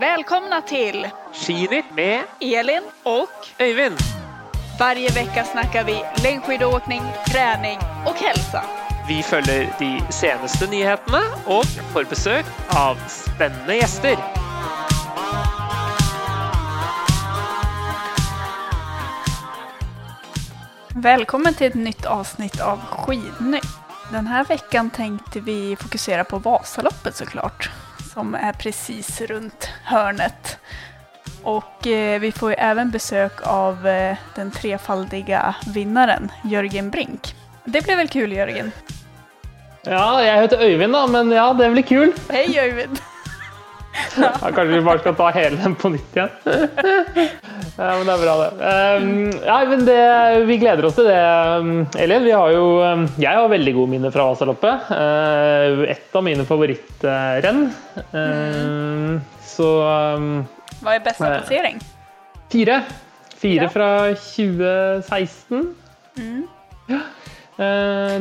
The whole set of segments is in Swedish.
Välkomna till Skinitt med Elin och Øyvind. varje vecka snackar vi längdskidåkning, träning och hälsa. Vi følger de seneste nyhetene og får besøk av spennende gjester. Välkommen till ett nytt avsnitt av Skidnytt. Den här veckan tänkte vi fokusera på Vasaloppet såklart, som är precis runt hörnet. Och eh, vi får ju även besök av eh, den trefaldiga vinnaren Jörgen Brink. Det blir väl kul Jörgen? Ja, jeg heter Øyvind, da, men ja, det blir kul. Hej Jörgen! Ja, kanskje vi bare skal ta hele den på nytt igjen. Ja, men det er bra, det. Um, ja, men det. Vi gleder oss til det, um, Elin. Vi har jo, um, jeg har veldig gode minner fra Vasaloppet. Uh, et av mine favorittrenn. Um, så um, Vad är bästa Nej. placering? fire. Fire fra 2016. Mm.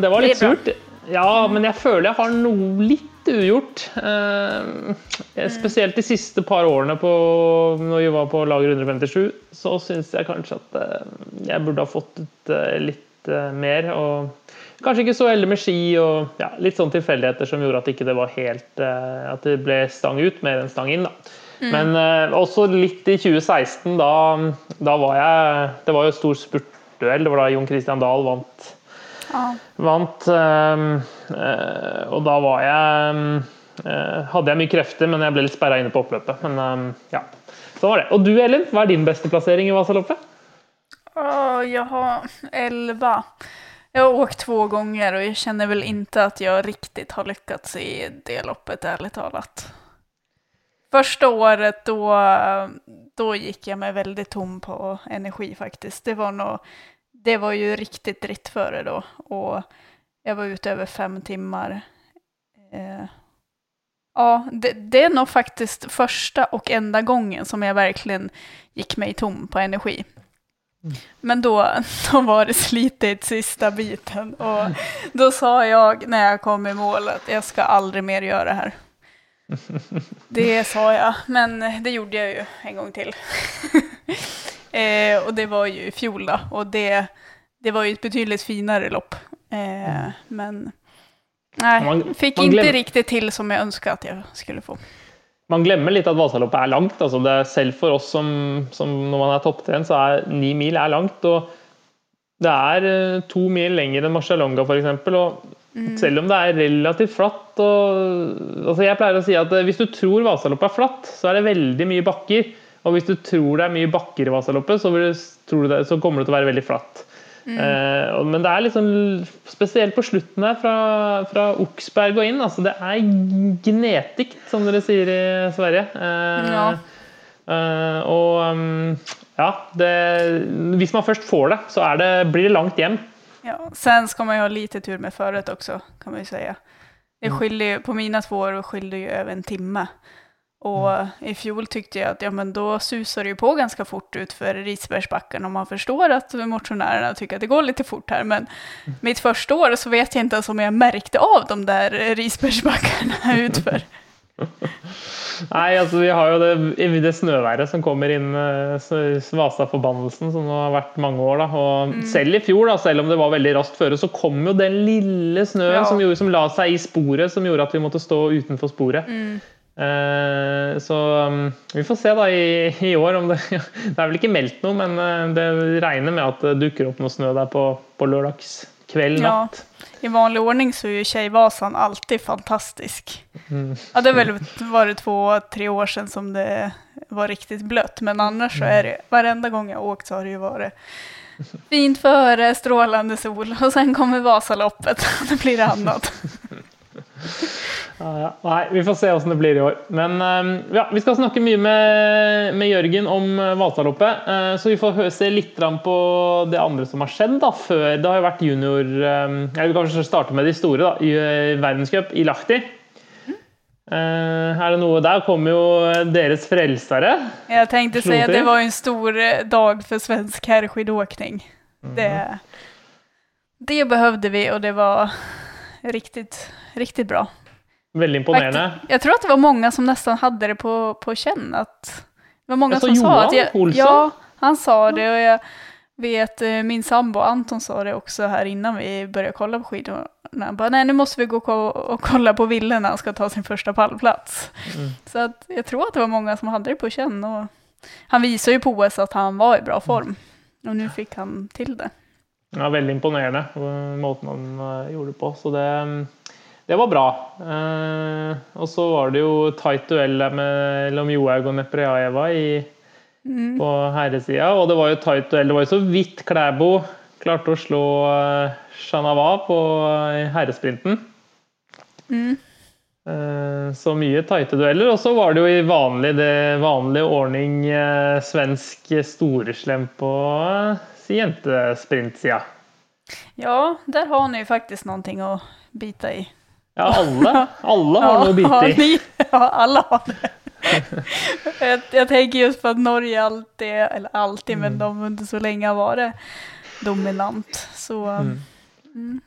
Det var litt er surt. Ja, men jeg føler jeg har noe litt ugjort. Eh, spesielt de siste par årene på, når vi var på lager 157, så syns jeg kanskje at eh, jeg burde ha fått ut eh, litt eh, mer. Og kanskje ikke så heldig med ski og ja, litt sånn tilfeldigheter som gjorde at ikke det var helt At det ble stang ut mer enn stang inn. da. Men eh, også litt i 2016, da, da var jeg Det var jo stor spurtduell. Det var da Jon Christian Dahl vant Ja. vant. ehm, eh, og da var jeg eh, Hadde jeg mye krefter, men jeg ble litt sperra inne på oppløpet. Men ehm, ja, sånn var det. Og du Elin, hva er din beste plassering i Vasaloppet? Åh, jag har 11. Jag har åkt två gånger och jag känner väl inte att jag riktigt har lyckats i det loppet, ärligt talat. Första året då, då gick jag mig väldigt tom på energi faktiskt. Det var, nog, det var ju riktigt dritt före då och jag var ute över fem timmar. Eh, ja, det, det är nog faktiskt första och enda gången som jag verkligen gick mig tom på energi. Men då, då var det slitigt sista biten och då sa jag när jag kom i mål att jag ska aldrig mer göra det här. Det sa jag, men det gjorde jag ju en gång till. eh, och det var ju i fjol då, och det, det var ju ett betydligt finare lopp. Eh, men nej, Man- fick man inte riktigt till som jag önskade att jag skulle få. Man glemmer litt at Vasaloppet er langt. altså det er Selv for oss som, som når man er topptrent, så er ni mil er langt. og Det er eh, to mil lenger enn Marcialonga f.eks. Og selv om det er relativt flatt og, altså Jeg pleier å si at eh, hvis du tror Vasaloppet er flatt, så er det veldig mye bakker. Og hvis du tror det er mye bakker i Vasaloppet, så, det, så kommer det til å være veldig flatt. Eh, og- men det er liksom spesielt på slutten her, fra, fra Oksberg og inn. altså Det er gnetikt, som dere sier i Sverige. Eh, Ja. eh, og um, ja, det, hvis man først får det, så det, blir det langt hjem. Ja, sen ska man ju ha lite tur med föret också, kan man ju säga. Det skiljer ju, på mina två år skilde ju över en timme. Och i fjol tyckte jag att ja, men då susar det ju på ganska fort ut för Risbergsbacken och man förstår att motionärerna tycker att det går lite fort här. Men mitt första år så vet jag inte ens om jag märkte av de där Risbergsbackarna utför. Nei, altså Vi har jo det, det snøværet som kommer inn, eh, så- Vasa-forbannelsen, som har vært mange år. da, og Selv i fjor, da, selv om det var veldig raskt føre, så kom jo den lille snøen Ja. som, gjorde, som la seg i sporet, som gjorde at vi måtte stå utenfor sporet. Eh, så um, vi får se da i, i år om det Det er vel ikke meldt noe, men eh, det regner med at det dukker opp noe snø der på, på lørdagskveld Ja, natt. i vanlig ordning så är ju Tjejvasan alltid fantastisk. Ja, det har väl varit två, tre år sedan som det var riktigt blött, men annars så är det varenda gång jag åkt så har det ju varit fint före, strålande sol och sen kommer Vasaloppet och då blir det annat. Ja. Nei, vi får se hvordan det blir i år. Men eh, ja, vi skal snakke mye med, med Jørgen om eh, Vasaloppet. eh, Så vi får se litt på det andre som har skjedd da, før. Det har jo vært junior eh, Jeg vil kanskje starte med de store. da, i eh, Verdenscup i Lahti. Er det noe Der kommer jo deres frelsere. Jag tänkte Slog säga att det? var ju en stor dag för svensk herrskidåkning. Det, det behövde vi och det var riktigt, riktigt bra. Väldigt imponerande. Jag tror att det var många som nästan hade det på, på känn. Att, det var många Alltså, som sa Johan att... Jag, Olsson? ja, han sa det och jag vet eh, min sambo Anton sa det också här innan vi började kolla på skidorna. Han bara, nej nu måste vi gå och kolla på Ville när han ska ta sin första pallplats. Mm. Så att jag tror att det var många som hade det på känn. Och han visar ju på OS att han var i bra form. Och nu fick han till det. Ja, väldigt imponerande måten han eh, gjorde det på. Så det, mm, det var bra. Eh, och så var det ju tight duell mellom Johaug och Neprjaeva i, Mm. på herresida. Och det var ju tight duell. Det var ju så vidt Klæbo klarte å slå eh, Shanava på eh, herresprinten. Mm. Eh, Så mye tighte dueller. Og så var det jo i vanlig, det vanlige ordning eh, svensk storeslem på eh, jentesprintsida. Ja, där har ni ju faktiskt någonting att bita i. Ja, alle, alle har å bite i. ni, ja, alla har det. jag, jag tänker just på att Norge alltid, eller alltid, men de under så länge har varit dominant. Så Mm. mm.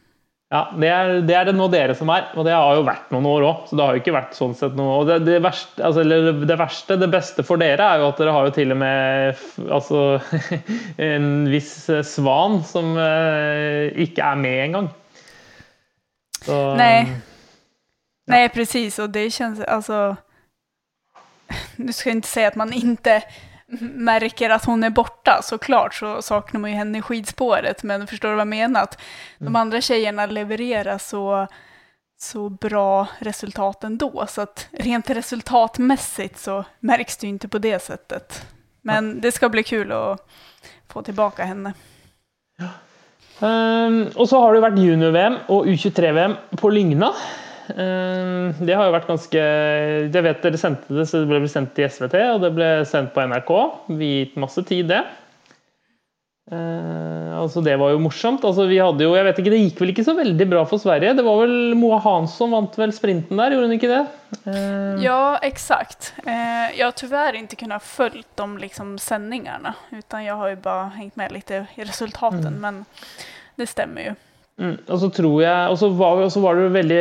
Ja, det er, det er det nå dere som er, og det har jo vært noen år òg. Så det har jo ikke vært sånn sett noe. Og det, det, verste, altså, eller det verste, det for dere, er jo at dere har jo til og med altså, en viss svan som eh, ikke er med engang. Så, Nej. Nej, precis. Och det känns, alltså... Nu ska jag inte säga att man inte märker att hon är borta, såklart så saknar man ju henne i skidspåret, men förstår du vad jag menar? Att de andra tjejerna levererar så, så bra resultat ändå, så att rent resultatmässigt så märks det ju inte på det sättet. Men det ska bli kul att få tillbaka henne. Um, og så har det vært junior-VM og U23-VM på Lygna. Um, det har jo vært ganske Jeg vet dere sendte det, så det ble sendt til SVT, og det ble sendt på NRK. Vi gitt masse tid, det. Uh, altså Det var jo morsomt. Altså vi hadde jo, jeg vet ikke, Det gikk vel ikke så veldig bra for Sverige. Det var vel Moa Hansson vant vel sprinten der, gjorde hun ikke det? Uh, Ja, exakt. Jag har tyvärr inte kunnat följt de liksom sändningarna, utan jag har ju bara hängt med lite i resultaten, men det stämmer ju. Mm, og så tror jeg, og så var, og så var det veldig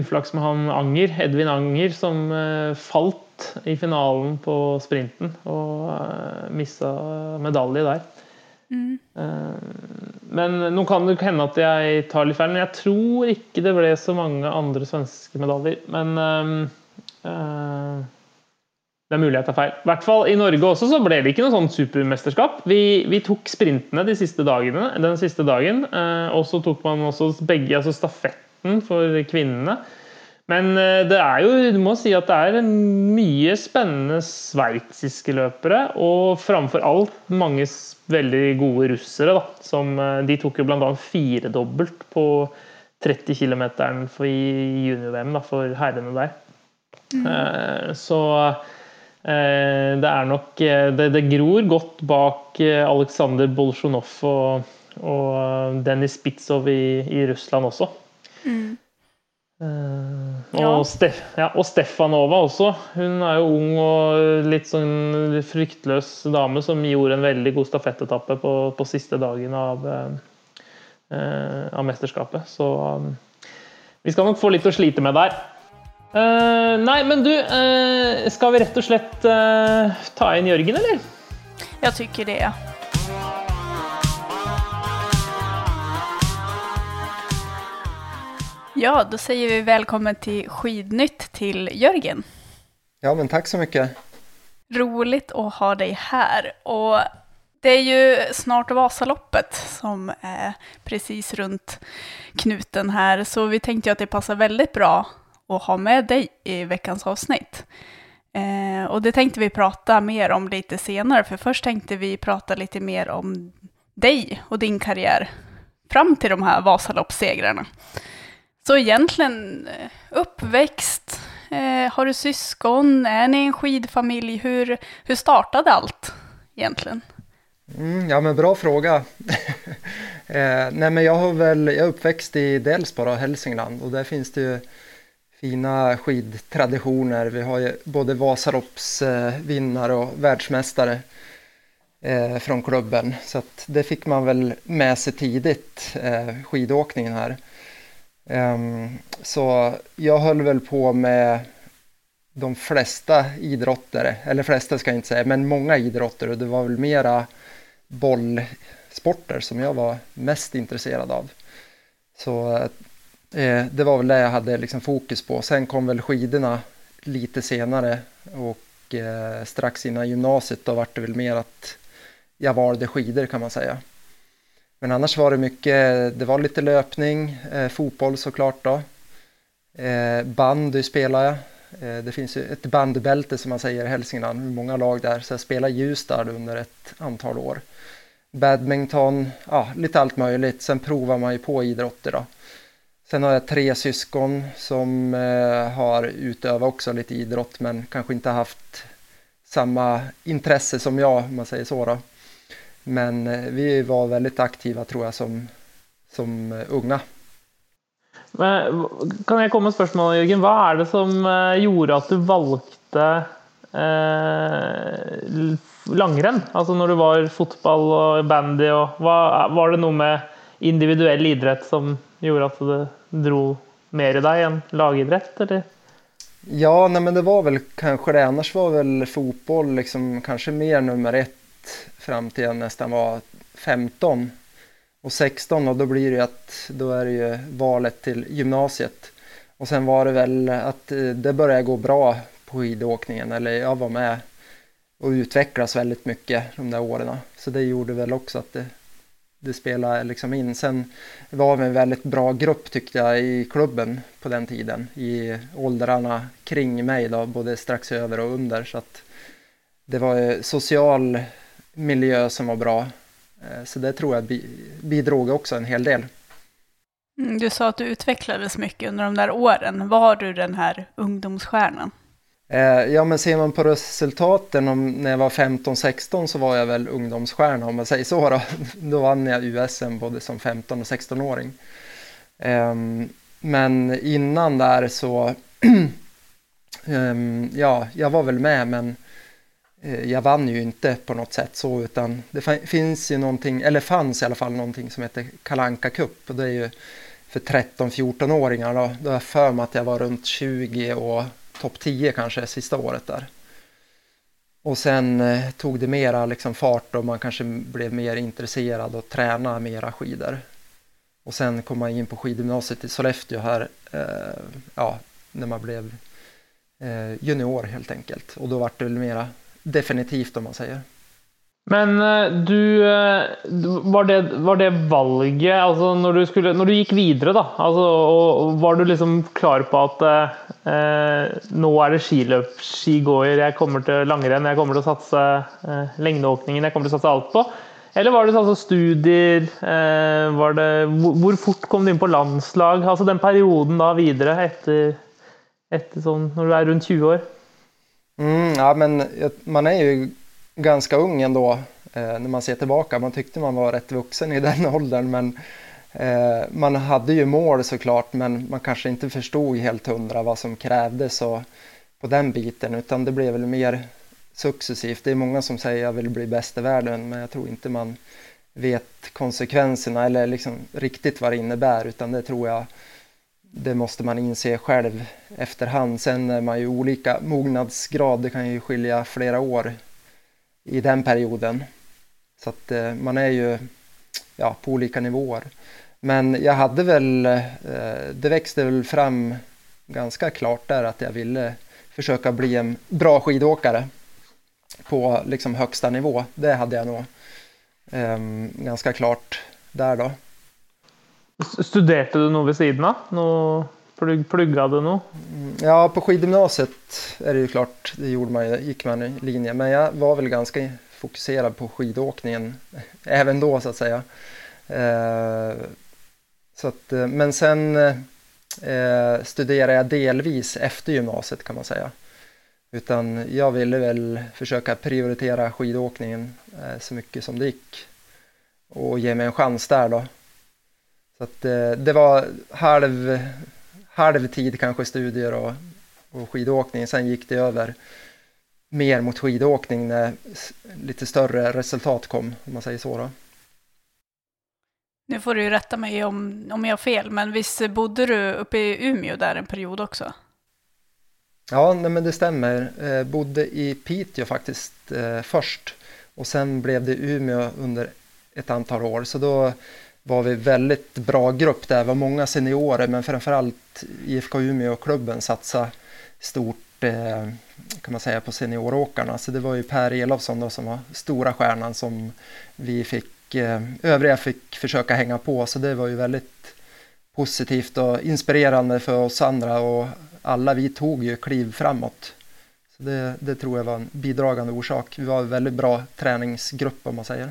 uflaks med han Anger, Edvin Anger, som eh, falt i finalen på sprinten og uh, mista medalje der. Mm. Eh, men nå kan det hende at jeg tar litt feil, men jeg tror ikke det ble så mange andre svenske medaljer. Men eh, eh, det er mulig jeg tar feil. I hvert fall i Norge også så ble det ikke noe sånn supermesterskap. Vi, vi tok sprintene de siste dagene, den siste dagen, eh, og så tok man også begge, altså stafetten for kvinnene. Men eh, det er jo, du må si at det er mye spennende sveitsiske løpere, og framfor alt mange veldig gode russere. Da, som, eh, de tok jo bl.a. firedobbelt på 30 km i junior-VM for herrene der. Eh, Så det er nok eh, det, det gror godt bak eh, Aleksandr Bolsjunov og, og Denis Spitsov i, i Russland også. Mm. Eh, Ja. og, Ste ja, og Stefanova også. Hun er jo ung og litt sånn fryktløs dame som gjorde en veldig god stafettetappe på, på siste dagen av, eh, eh, av mesterskapet. Så vi skal nok få litt å slite med der. Eh, nei, men du, eh, skal vi rett og slett eh, ta inn Jørgen, eller? Jag tycker det. Ja, då säger vi välkommen till Skidnytt till Jörgen. Ja, men tack så mycket. Roligt att ha dig här. Och det är ju snart Vasaloppet som är precis runt knuten här, så vi tänkte att det passar väldigt bra att ha med dig i veckans avsnitt. Eh, och det tänkte vi prata mer om lite senare, för först tänkte vi prata lite mer om dig och din karriär fram till de här Vasaloppssegrarna. Så egentligen eh, uppväxt, eh, har du syskon, är ni en skidfamilj? Hur, hur startade allt egentligen? Mm, ja, men bra fråga. eh, nej, men jag har väl, jag är uppväxt i Delsbo, Hälsingland, och där finns det ju fina skidtraditioner. Vi har ju både Vasaloppsvinnare eh, och världsmästare eh, från klubben, så att det fick man väl med sig tidigt, eh, skidåkningen här. Ehm, så jag höll väl på med de flesta idrottare, eller flesta ska jag inte säga, men många idrotter och det var väl mera bollsporter som jag var mest intresserad av. Så eh, det var väl det jag hade liksom fokus på. Sen kom väl skidorna lite senare och eh, strax innan gymnasiet då vart det väl mer att jag valde skidor kan man säga. Men annars var det mycket, det var lite löpning, eh, fotboll såklart då. Eh, bandy spelade jag. Eh, det finns ju ett bandybälte som man säger i Hälsingland, många lag där, så jag spelade Ljusdal under ett antal år. Badminton, ja, lite allt möjligt. Sen provar man ju på idrotter då. Sen har jag tre syskon som eh, har utövat också lite idrott men kanske inte haft samma intresse som jag om man säger så då. Men eh, vi var väldigt aktiva tror jag som, som eh, unga. Men, kan jag komma med en fråga Jörgen? Vad är det som gjorde att du valde eh, langrenn? Alltså när du var fotboll och bandy, och hva, var det något med individuell idrott som gjorde att du drog mer i dig än lagidrott? Eller? Ja, nej, men det var väl kanske det. Annars var väl fotboll liksom kanske mer nummer ett fram till jag nästan var 15 och 16 och då blir det ju att då är det ju valet till gymnasiet. Och sen var det väl att eh, det började gå bra på skidåkningen eller jag var med och utvecklas väldigt mycket de där åren. Så det gjorde väl också att det, det spelade liksom in. Sen var vi en väldigt bra grupp tyckte jag i klubben på den tiden i åldrarna kring mig då, både strax över och under. Så att det var social miljö som var bra. Eh, så det tror jag bidrog också en hel del. Mm, du sa att du utvecklades mycket under de där åren. Var du den här ungdomsstjärnan? Eh, ja, men ser man på resultaten om när jag var 15-16 så var jag väl ungdomsstjärna om man säger så. Då, då vann jag USM både som 15 och 16-åring. Ehm, men innan där så, ehm, ja, jag var väl med men eh, jag vann ju inte på något sätt så utan det finns ju någonting, eller fanns i alla fall någonting som heter Kalanka Cup och det är ju för 13-14-åringar då. Då har jag för mig att jag var runt 20 och topp 10 kanske sista året där. Och sen eh, tog det mera liksom fart och man kanske blev mer intresserad och träna mera skidor. Och sen kom man in på skidgymnasiet i Sollefteå här, eh, ja, när man blev eh, junior helt enkelt. Och då var det väl mera definitivt om man säger. Men eh, du, eh, var det, var det valget, alltså när du, skulle, når du gick vidare då, altså, og var du liksom klar på att eh, eh nu är det skiløp, skigåer, jag kommer till langrenn, jag kommer att satsa eh, lengdeåkningen, jag kommer att satsa allt på? Eller var det altså studier, eh, var det, hur fort kom du in på landslag, alltså den perioden da vidare efter, efter sånn, när du är runt 20 år? Mm, ja, men man är ju ganska ung ändå eh, när man ser tillbaka. Man tyckte man var rätt vuxen i den åldern men eh, man hade ju mål såklart men man kanske inte förstod helt hundra vad som krävdes och, på den biten utan det blev väl mer successivt. Det är många som säger jag vill bli bäst i världen men jag tror inte man vet konsekvenserna eller liksom riktigt vad det innebär utan det tror jag det måste man inse själv efterhand. Sen är man ju olika mognadsgrad, det kan ju skilja flera år i den perioden. Så att eh, man är ju ja, på olika nivåer. Men jag hade väl, eh, det växte väl fram ganska klart där att jag ville försöka bli en bra skidåkare på liksom högsta nivå. Det hade jag nog eh, ganska klart där då. Studerade du något vid sidan av? Plugg, pluggade du något? Mm, ja, på skidgymnasiet är det ju klart, det gjorde man, gick man i linje. Men jag var väl ganska fokuserad på skidåkningen även då så att säga. Eh, så att, eh, men sen eh, studerade jag delvis efter gymnasiet kan man säga. Utan jag ville väl försöka prioritera skidåkningen eh, så mycket som det gick och ge mig en chans där då. Så att, eh, det var halv, halv tid kanske studier och, och skidåkning. Sen gick det över mer mot skidåkning när lite större resultat kom, om man säger så. Då. Nu får du ju rätta mig om, om jag har fel, men visst bodde du uppe i Umeå där en period också? Ja, nej, men det stämmer. Eh, bodde i Piteå faktiskt eh, först och sen blev det Umeå under ett antal år. Så då var vi väldigt bra grupp där. Det var många seniorer men framförallt IFK Umeå-klubben satsade stort eh, kan man säga på senioråkarna. Så det var ju Per Elofsson då som var stora stjärnan som vi fick, eh, övriga fick försöka hänga på. Så det var ju väldigt positivt och inspirerande för oss andra och alla vi tog ju kliv framåt. Så det, det tror jag var en bidragande orsak. Vi var en väldigt bra träningsgrupp om man säger.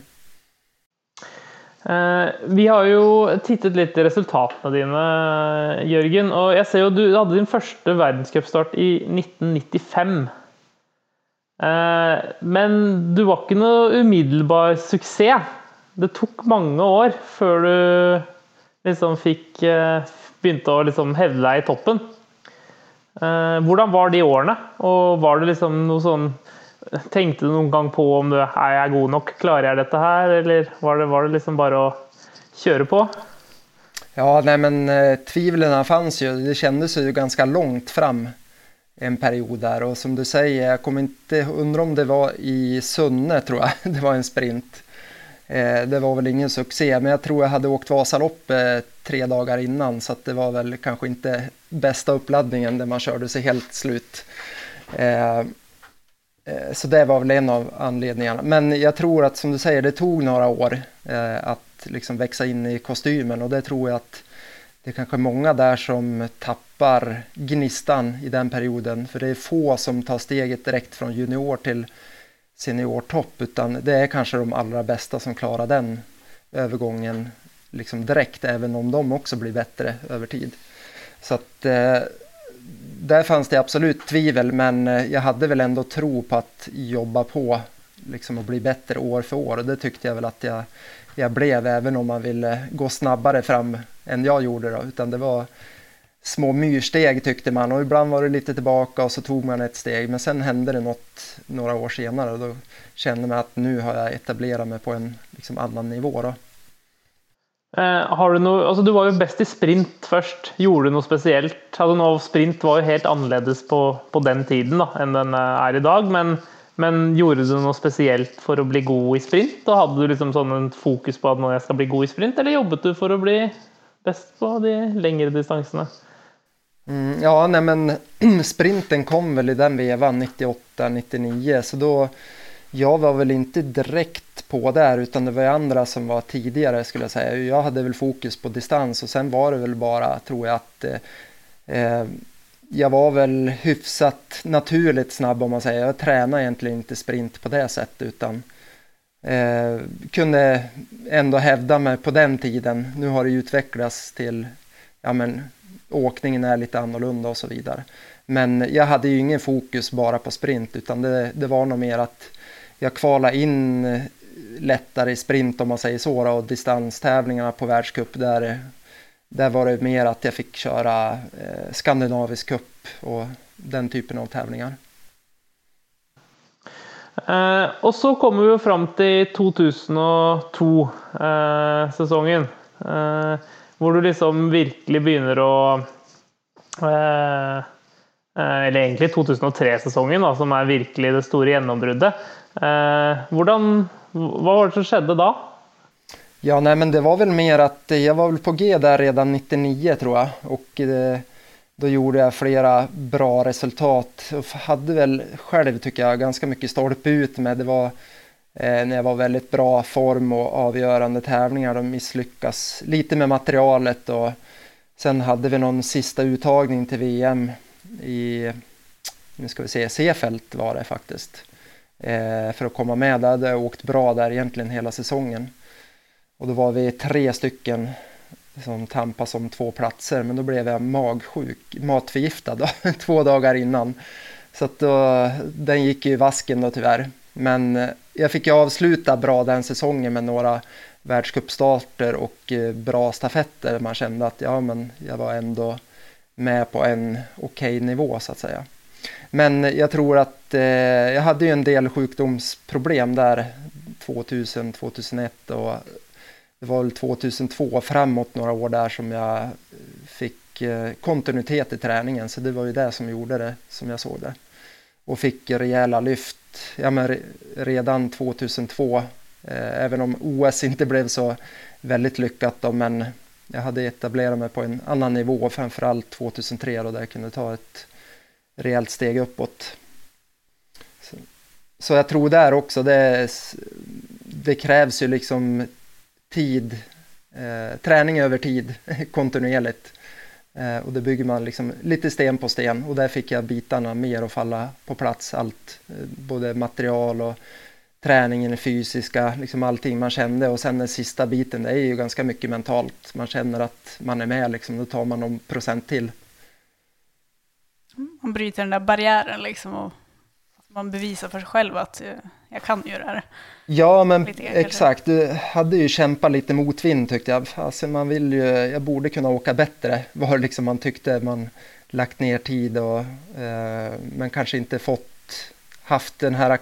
Eh, vi har ju tittat lite i resultaten dina, Jörgen. Och jag ser ju du hade din första världscupstart i 1995. Eh, men du var inte någon omedelbar succé. Det tog många år för du liksom fick eh, började liksom hävda i toppen. Eh, Hur var de åren? Och var det liksom något sånt Tänkte du någon gång på om du är jag god nog, klarar jag detta här eller var det, var det liksom bara att köra på? Ja, nej men eh, tvivlen fanns ju. Det kändes ju ganska långt fram en period där och som du säger, jag kommer inte undra om det var i Sunne tror jag, det var en sprint. Eh, det var väl ingen succé, men jag tror jag hade åkt Vasaloppet eh, tre dagar innan så att det var väl kanske inte bästa uppladdningen där man körde sig helt slut. Eh, Eh, så det var väl en av anledningarna. Men jag tror att som du säger, det tog några år eh, att liksom växa in i kostymen och det tror jag att det är kanske många där som tappar gnistan i den perioden. För det är få som tar steget direkt från junior till seniortopp utan det är kanske de allra bästa som klarar den övergången liksom direkt även om de också blir bättre över tid. Så att eh, där fanns det absolut tvivel men eh, jag hade väl ändå tro på att jobba på liksom och bli bättre år för år. Och det tyckte jag väl att jag, jag blev även om man ville gå snabbare fram än jag gjorde då. Utan det var små myrsteg tyckte man. Och ibland var det lite tillbaka och så tog man ett steg. Men sen hände det något några år senare. Och då kände man att nu har jag etablerat mig på en liksom annan nivå då. Eh, har du, noe, altså du var jo best i sprint først. Gjorde du noe spesielt? Altså nå, sprint var jo helt annerledes på, på den tiden da, enn den eh, er i dag. Men, men, gjorde du noe spesielt for å bli god i sprint? Og hadde du liksom sånn en fokus på at nå jeg skal bli god i sprint, eller jobbet du for å bli best på de lengre distansene? Mm, ja, nej men sprinten kom väl i den vevan 98-99 så då jag var väl inte direkt på där utan det var andra som var tidigare skulle jag säga. Jag hade väl fokus på distans och sen var det väl bara, tror jag, att eh, eh, jag var väl hyfsat naturligt snabb om man säger. Jag tränade egentligen inte sprint på det sättet utan eh, kunde ändå hävda mig på den tiden. Nu har det utvecklats till, ja men åkningen är lite annorlunda och så vidare. Men jag hade ju ingen fokus bara på sprint utan det, det var nog mer att jag kvalade in eh, lättare i sprint om man säger så och distanstävlingarna på världscup där, där var det mer att jag fick köra eh, skandinavisk cup och den typen av tävlingar. Eh, och så kommer vi fram till 2002-säsongen. Eh, eh, hvor du liksom verkligen börjar att eh, eh, Eller egentligen 2003-säsongen, som är verkligen det stora genombrottet. Eh, hvordan, vad var det som skedde då? Ja, nej, men det var väl mer att eh, jag var väl på G där redan 99 tror jag och eh, då gjorde jag flera bra resultat och hade väl själv tycker jag ganska mycket stolpe ut med. Det var eh, när jag var väldigt bra form och avgörande tävlingar. De misslyckas lite med materialet och sen hade vi någon sista uttagning till VM i, nu ska vi se, Seefeld var det faktiskt Eh, för att komma med. Där hade jag åkt bra där egentligen hela säsongen. Och då var vi tre stycken som tampas om två platser men då blev jag magsjuk, matförgiftad då, två dagar innan. Så att då, den gick ju i vasken då tyvärr. Men eh, jag fick ju avsluta bra den säsongen med några världscupstarter och eh, bra stafetter. Man kände att ja, men jag var ändå med på en okej okay nivå så att säga. Men jag tror att eh, jag hade ju en del sjukdomsproblem där 2000, 2001 och det var väl 2002 framåt några år där som jag fick eh, kontinuitet i träningen. Så det var ju det som gjorde det som jag såg det. Och fick rejäla lyft ja, men redan 2002. Eh, även om OS inte blev så väldigt lyckat då, men jag hade etablerat mig på en annan nivå, framförallt 2003 då där jag kunde ta ett rejält steg uppåt. Så, så jag tror där också, det, det krävs ju liksom tid, eh, träning över tid kontinuerligt. Eh, och det bygger man liksom lite sten på sten och där fick jag bitarna mer att falla på plats. Allt, eh, både material och träningen, fysiska, liksom allting man kände och sen den sista biten, det är ju ganska mycket mentalt. Man känner att man är med, liksom, då tar man någon procent till. Man bryter den där barriären liksom och man bevisar för sig själv att eh, jag kan ju det här. Ja, men exakt. Du hade ju kämpat lite motvind tyckte jag. Alltså, man vill ju, jag borde kunna åka bättre, var liksom man tyckte man lagt ner tid och eh, men kanske inte fått haft den här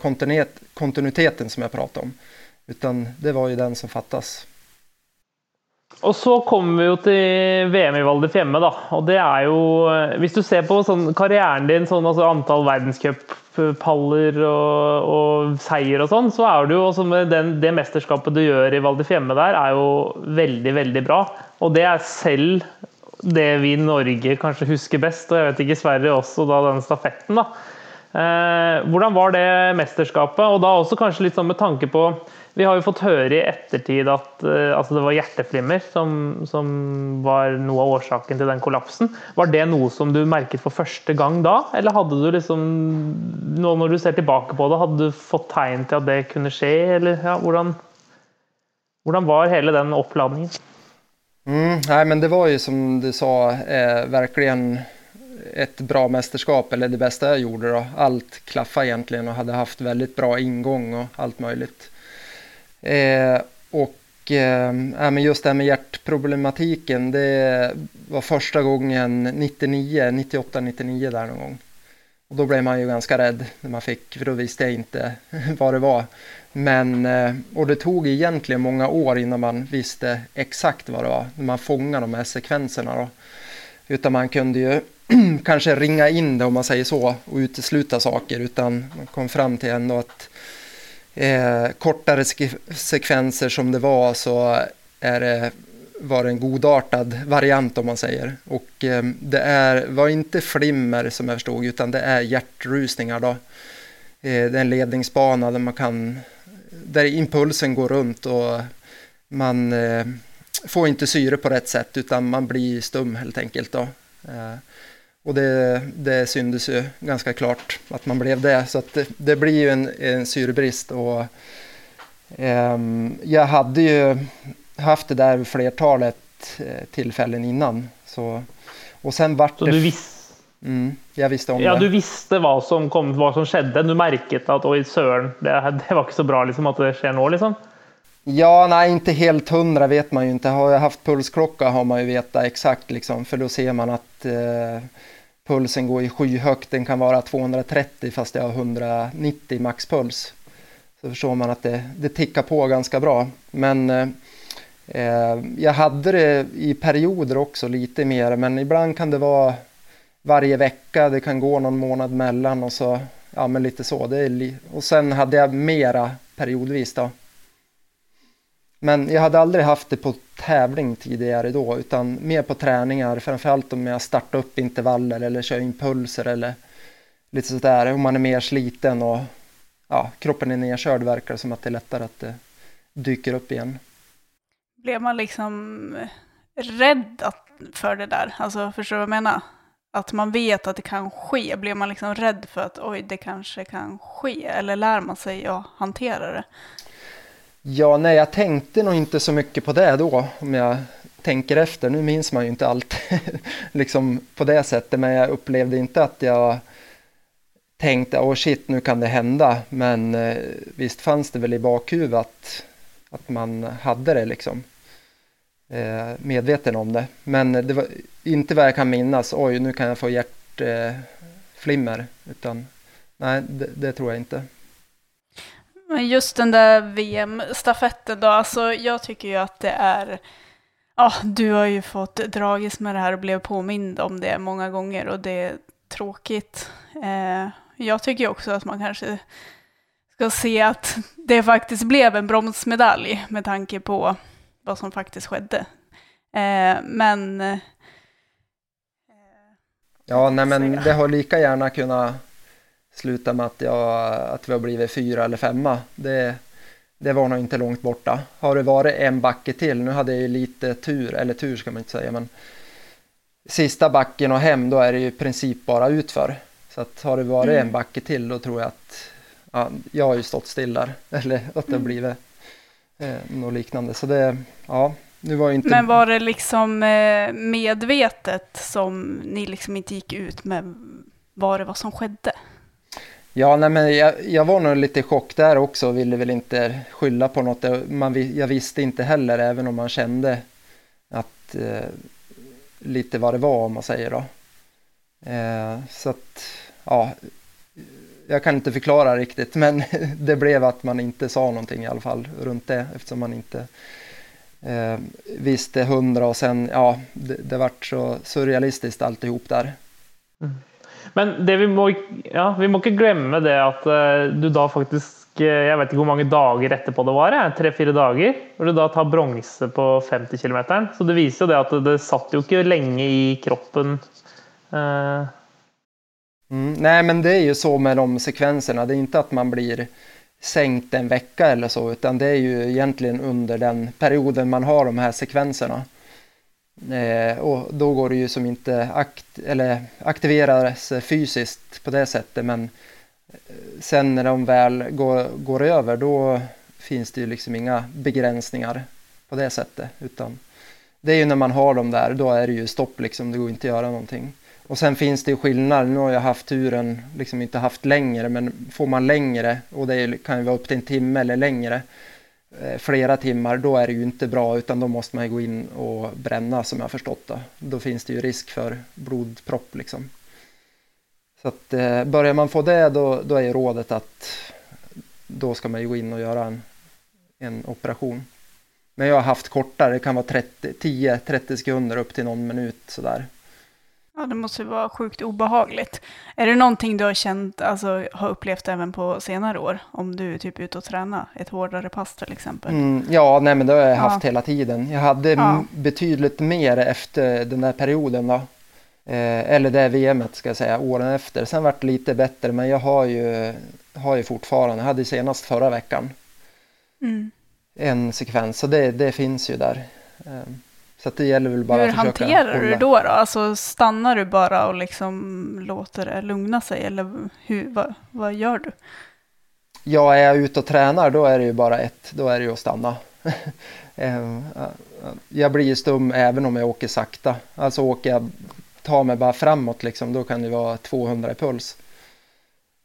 kontinuiteten som jag pratade om. Utan det var ju den som fattas. Och så kommer vi jo till VM i Val di Fiemme, da. Og det er jo om du ser på sånn karrieren din, sånn, altså antall verdenscuppaller og, og seier og sånn, så är det ju også med den, det mästerskapet du gör i Val di Fiemme der, er jo veldig, veldig bra. Och det är selv det vi i Norge kanske husker bäst, och jeg vet ikke Sverige också, da, den stafetten. da. Eh, hvordan var det mästerskapet? Och då också kanske litt sånn med tanke på vi har ju fått höra i eftertid att eh, alltså det var hjärteflimmer som, som var något av orsaken till den kollapsen. Var det något som du märkte för första gången då? Eller hade du liksom, nu när du ser tillbaka på det, hade du fått tecken till att det kunde ske? Eller ja, hvordan, hvordan var hela den uppladdningen? Mm, nej, men det var ju som du sa, eh, verkligen ett bra mästerskap, eller det bästa jag gjorde. Då. Allt klaffade egentligen och hade haft väldigt bra ingång och allt möjligt. Eh, och eh, men just det här med hjärtproblematiken, det var första gången 99, 98, 99 där någon gång. Och då blev man ju ganska rädd när man fick, för då visste jag inte vad det var. Men, eh, och det tog egentligen många år innan man visste exakt vad det var, när man fångade de här sekvenserna. Då. Utan man kunde ju kanske ringa in det om man säger så och utesluta saker, utan man kom fram till ändå att eh, kortare sekvenser som det var så är det, var det en godartad variant om man säger. Och eh, det är, var inte flimmer som jag förstod utan det är hjärtrusningar då. Eh, det är en ledningsbana där man kan, där impulsen går runt och man eh, får inte syre på rätt sätt utan man blir stum helt enkelt då. Eh, och det, det syntes ju ganska klart att man blev det. Så att det, det blir ju en, en syrebrist. Och, eh, jag hade ju haft det där flertalet eh, tillfällen innan. Så, och sen vart så det... Du vis mm, jag visste om ja, det. du visste vad som, kom, vad som skedde. Du märkte att oj, sören, det, det var inte så bra liksom, att det sker nu. Liksom. Ja, nej, inte helt hundra vet man ju inte. Har jag haft pulsklocka har man ju vetat exakt liksom, för då ser man att eh, pulsen går i skyhögt, den kan vara 230 fast jag har 190 maxpuls. Så förstår man att det, det tickar på ganska bra. Men eh, jag hade det i perioder också lite mer, men ibland kan det vara varje vecka, det kan gå någon månad mellan och så, ja men lite så. Det är och sen hade jag mera periodvis då. Men jag hade aldrig haft det på tävling tidigare då, utan mer på träningar, framförallt om jag startar upp intervaller eller kör impulser eller lite sådär, om man är mer sliten och ja, kroppen är nedkörd verkar det som att det är lättare att det dyker upp igen. Blev man liksom eh, rädd för det där? Alltså, förstår du vad jag menar? Att man vet att det kan ske. Blir man liksom rädd för att oj, det kanske kan ske? Eller lär man sig att hantera det? Ja, nej, jag tänkte nog inte så mycket på det då, om jag tänker efter. Nu minns man ju inte allt liksom på det sättet, men jag upplevde inte att jag tänkte, åh oh shit, nu kan det hända. Men eh, visst fanns det väl i bakhuvudet att, att man hade det liksom. Eh, medveten om det. Men det var inte vad jag kan minnas, oj, nu kan jag få hjärtflimmer. Eh, utan nej, det, det tror jag inte. Men just den där VM-stafetten då, alltså jag tycker ju att det är Ja, du har ju fått dragis med det här och blev påmind om det många gånger och det är tråkigt. Eh, jag tycker också att man kanske ska se att det faktiskt blev en bromsmedalj med tanke på vad som faktiskt skedde. Eh, men... Eh, ja, nej men det har lika gärna kunnat sluta med att, jag, att vi har blivit fyra eller femma. Det, det var nog inte långt borta. Har det varit en backe till, nu hade jag ju lite tur, eller tur ska man inte säga, men sista backen och hem då är det ju i princip bara utför. Så att har det varit mm. en backe till då tror jag att ja, jag har ju stått still där, eller att det har mm. blivit eh, något liknande. Så det, ja, nu var inte... Men var det liksom eh, medvetet som ni liksom inte gick ut med vad det var som skedde? Ja, nej, men jag, jag, var nog lite i chock där också och ville väl inte skylla på något. Man, jag visste inte heller, även om man kände att eh, lite vad det var om man säger då. Eh, så att, ja, jag kan inte förklara riktigt, men det blev att man inte sa någonting i alla fall runt det eftersom man inte eh, visste hundra och sen, ja, det, det vart så surrealistiskt alltihop där. Mm. Men det vi må, ja, vi må ikke glemme det at uh, du da faktisk uh, Jeg vet ikke hvor mange dager etterpå det var, eh, tre-fire dager, hvor du da tar bronse på 50 km. Så det viser jo det at det satt jo ikke lenge i kroppen. Uh. Mm, nej, men det är ju så med de sekvenserna. Det är inte att man blir sänkt en vecka eller så, utan det är ju egentligen under den perioden man har de här sekvenserna. Eh, och då går det ju som inte akt eller aktiveras fysiskt på det sättet men eh, sen när de väl går, går över då finns det ju liksom inga begränsningar på det sättet utan det är ju när man har dem där då är det ju stopp liksom, det går inte att göra någonting. Och sen finns det ju skillnader, nu har jag haft turen, liksom inte haft längre men får man längre och det kan ju vara upp till en timme eller längre Eh, flera timmar, då är det ju inte bra utan då måste man gå in och bränna som jag förstått det. Då finns det ju risk för blodpropp liksom. Så att eh, börjar man få det då, då är ju rådet att då ska man ju gå in och göra en, en operation. Men jag har haft kortare, det kan vara 10-30 sekunder upp till någon minut sådär. Ja, det måste vara sjukt obehagligt. Är det någonting du har känt, alltså har upplevt även på senare år? Om du är typ ute och tränar, ett hårdare pass till exempel? Mm, ja, nej men det har jag haft ja. hela tiden. Jag hade ja. betydligt mer efter den där perioden då. Eh, eller det VMet ska jag säga, åren efter. Sen vart det lite bättre, men jag har ju, har ju fortfarande, jag hade senast förra veckan mm. en sekvens, så det, det finns ju där. Eh. Så det gäller väl bara Hur att försöka hanterar hålla. du det då, då? Alltså stannar du bara och liksom låter det lugna sig eller hur, vad, vad gör du? Ja, är jag ute och tränar då är det ju bara ett, då är det ju att stanna. Ehm, jag blir stum även om jag åker sakta. Alltså åker jag, tar mig bara framåt liksom, då kan det vara 200 i puls.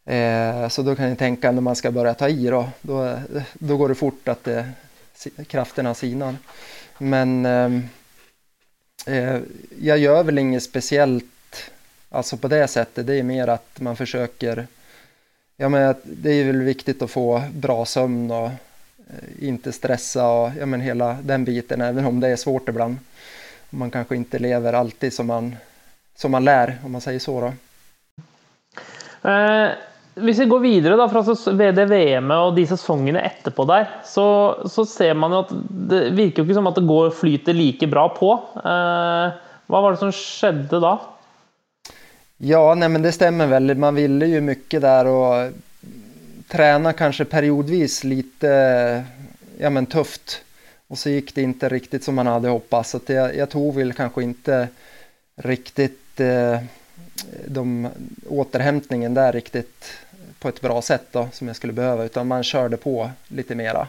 Ehm, så då kan ni tänka när man ska börja ta i då, då, då går det fort att det, krafterna sinar. Men ehm, Eh, jag gör väl inget speciellt alltså på det sättet. Det är mer att man försöker Ja, men det är väl viktigt att få bra sömn och eh, inte stressa och ja, men hela den biten, även om det är svårt ibland. Man kanske inte lever alltid som man, som man lär, om man säger så. Då. Eh, hvis vi går videre da, fra det VM-et og de sesongene etterpå der, så, så, ser man jo at det virker jo ikke som at det går flyter like bra på. Eh, hva var det som skjedde da? Ja, nej, men det stämmer väl. Man ville ju mycket där och träna kanske periodvis lite ja, men tufft. Och så gick det inte riktigt som man hade hoppats. Så jag, jag tog väl kanske inte riktigt eh, de, återhämtningen där riktigt på ett bra sätt då, som jag skulle behöva, utan man körde på lite mera.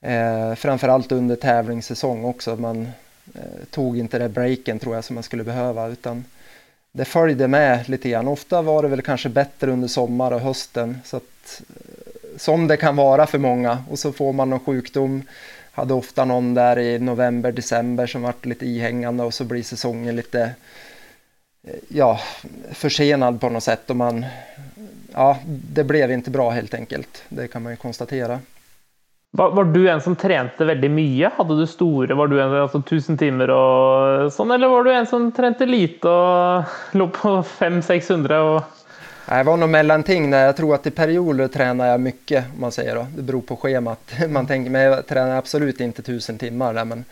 Eh, framförallt under tävlingssäsong också, man eh, tog inte det breaken tror jag som man skulle behöva, utan det följde med lite grann. Ofta var det väl kanske bättre under sommar och hösten, så att, eh, som det kan vara för många, och så får man någon sjukdom, hade ofta någon där i november, december som vart lite ihängande och så blir säsongen lite eh, ja, försenad på något sätt och man ja, det blev inte bra helt enkelt. Det kan man ju konstatera. Var, var, du en som tränade väldigt mycket? Hade du stora, var du en alltså, tusen timmar och sånt, eller var du en som tränade lite och låg på 500-600? Och... Det var nog mellanting. Jag tror att i perioder tränar jag mycket, om man säger då. Det beror på schemat. Man tänker, men jag tränar absolut inte tusen timmar där, men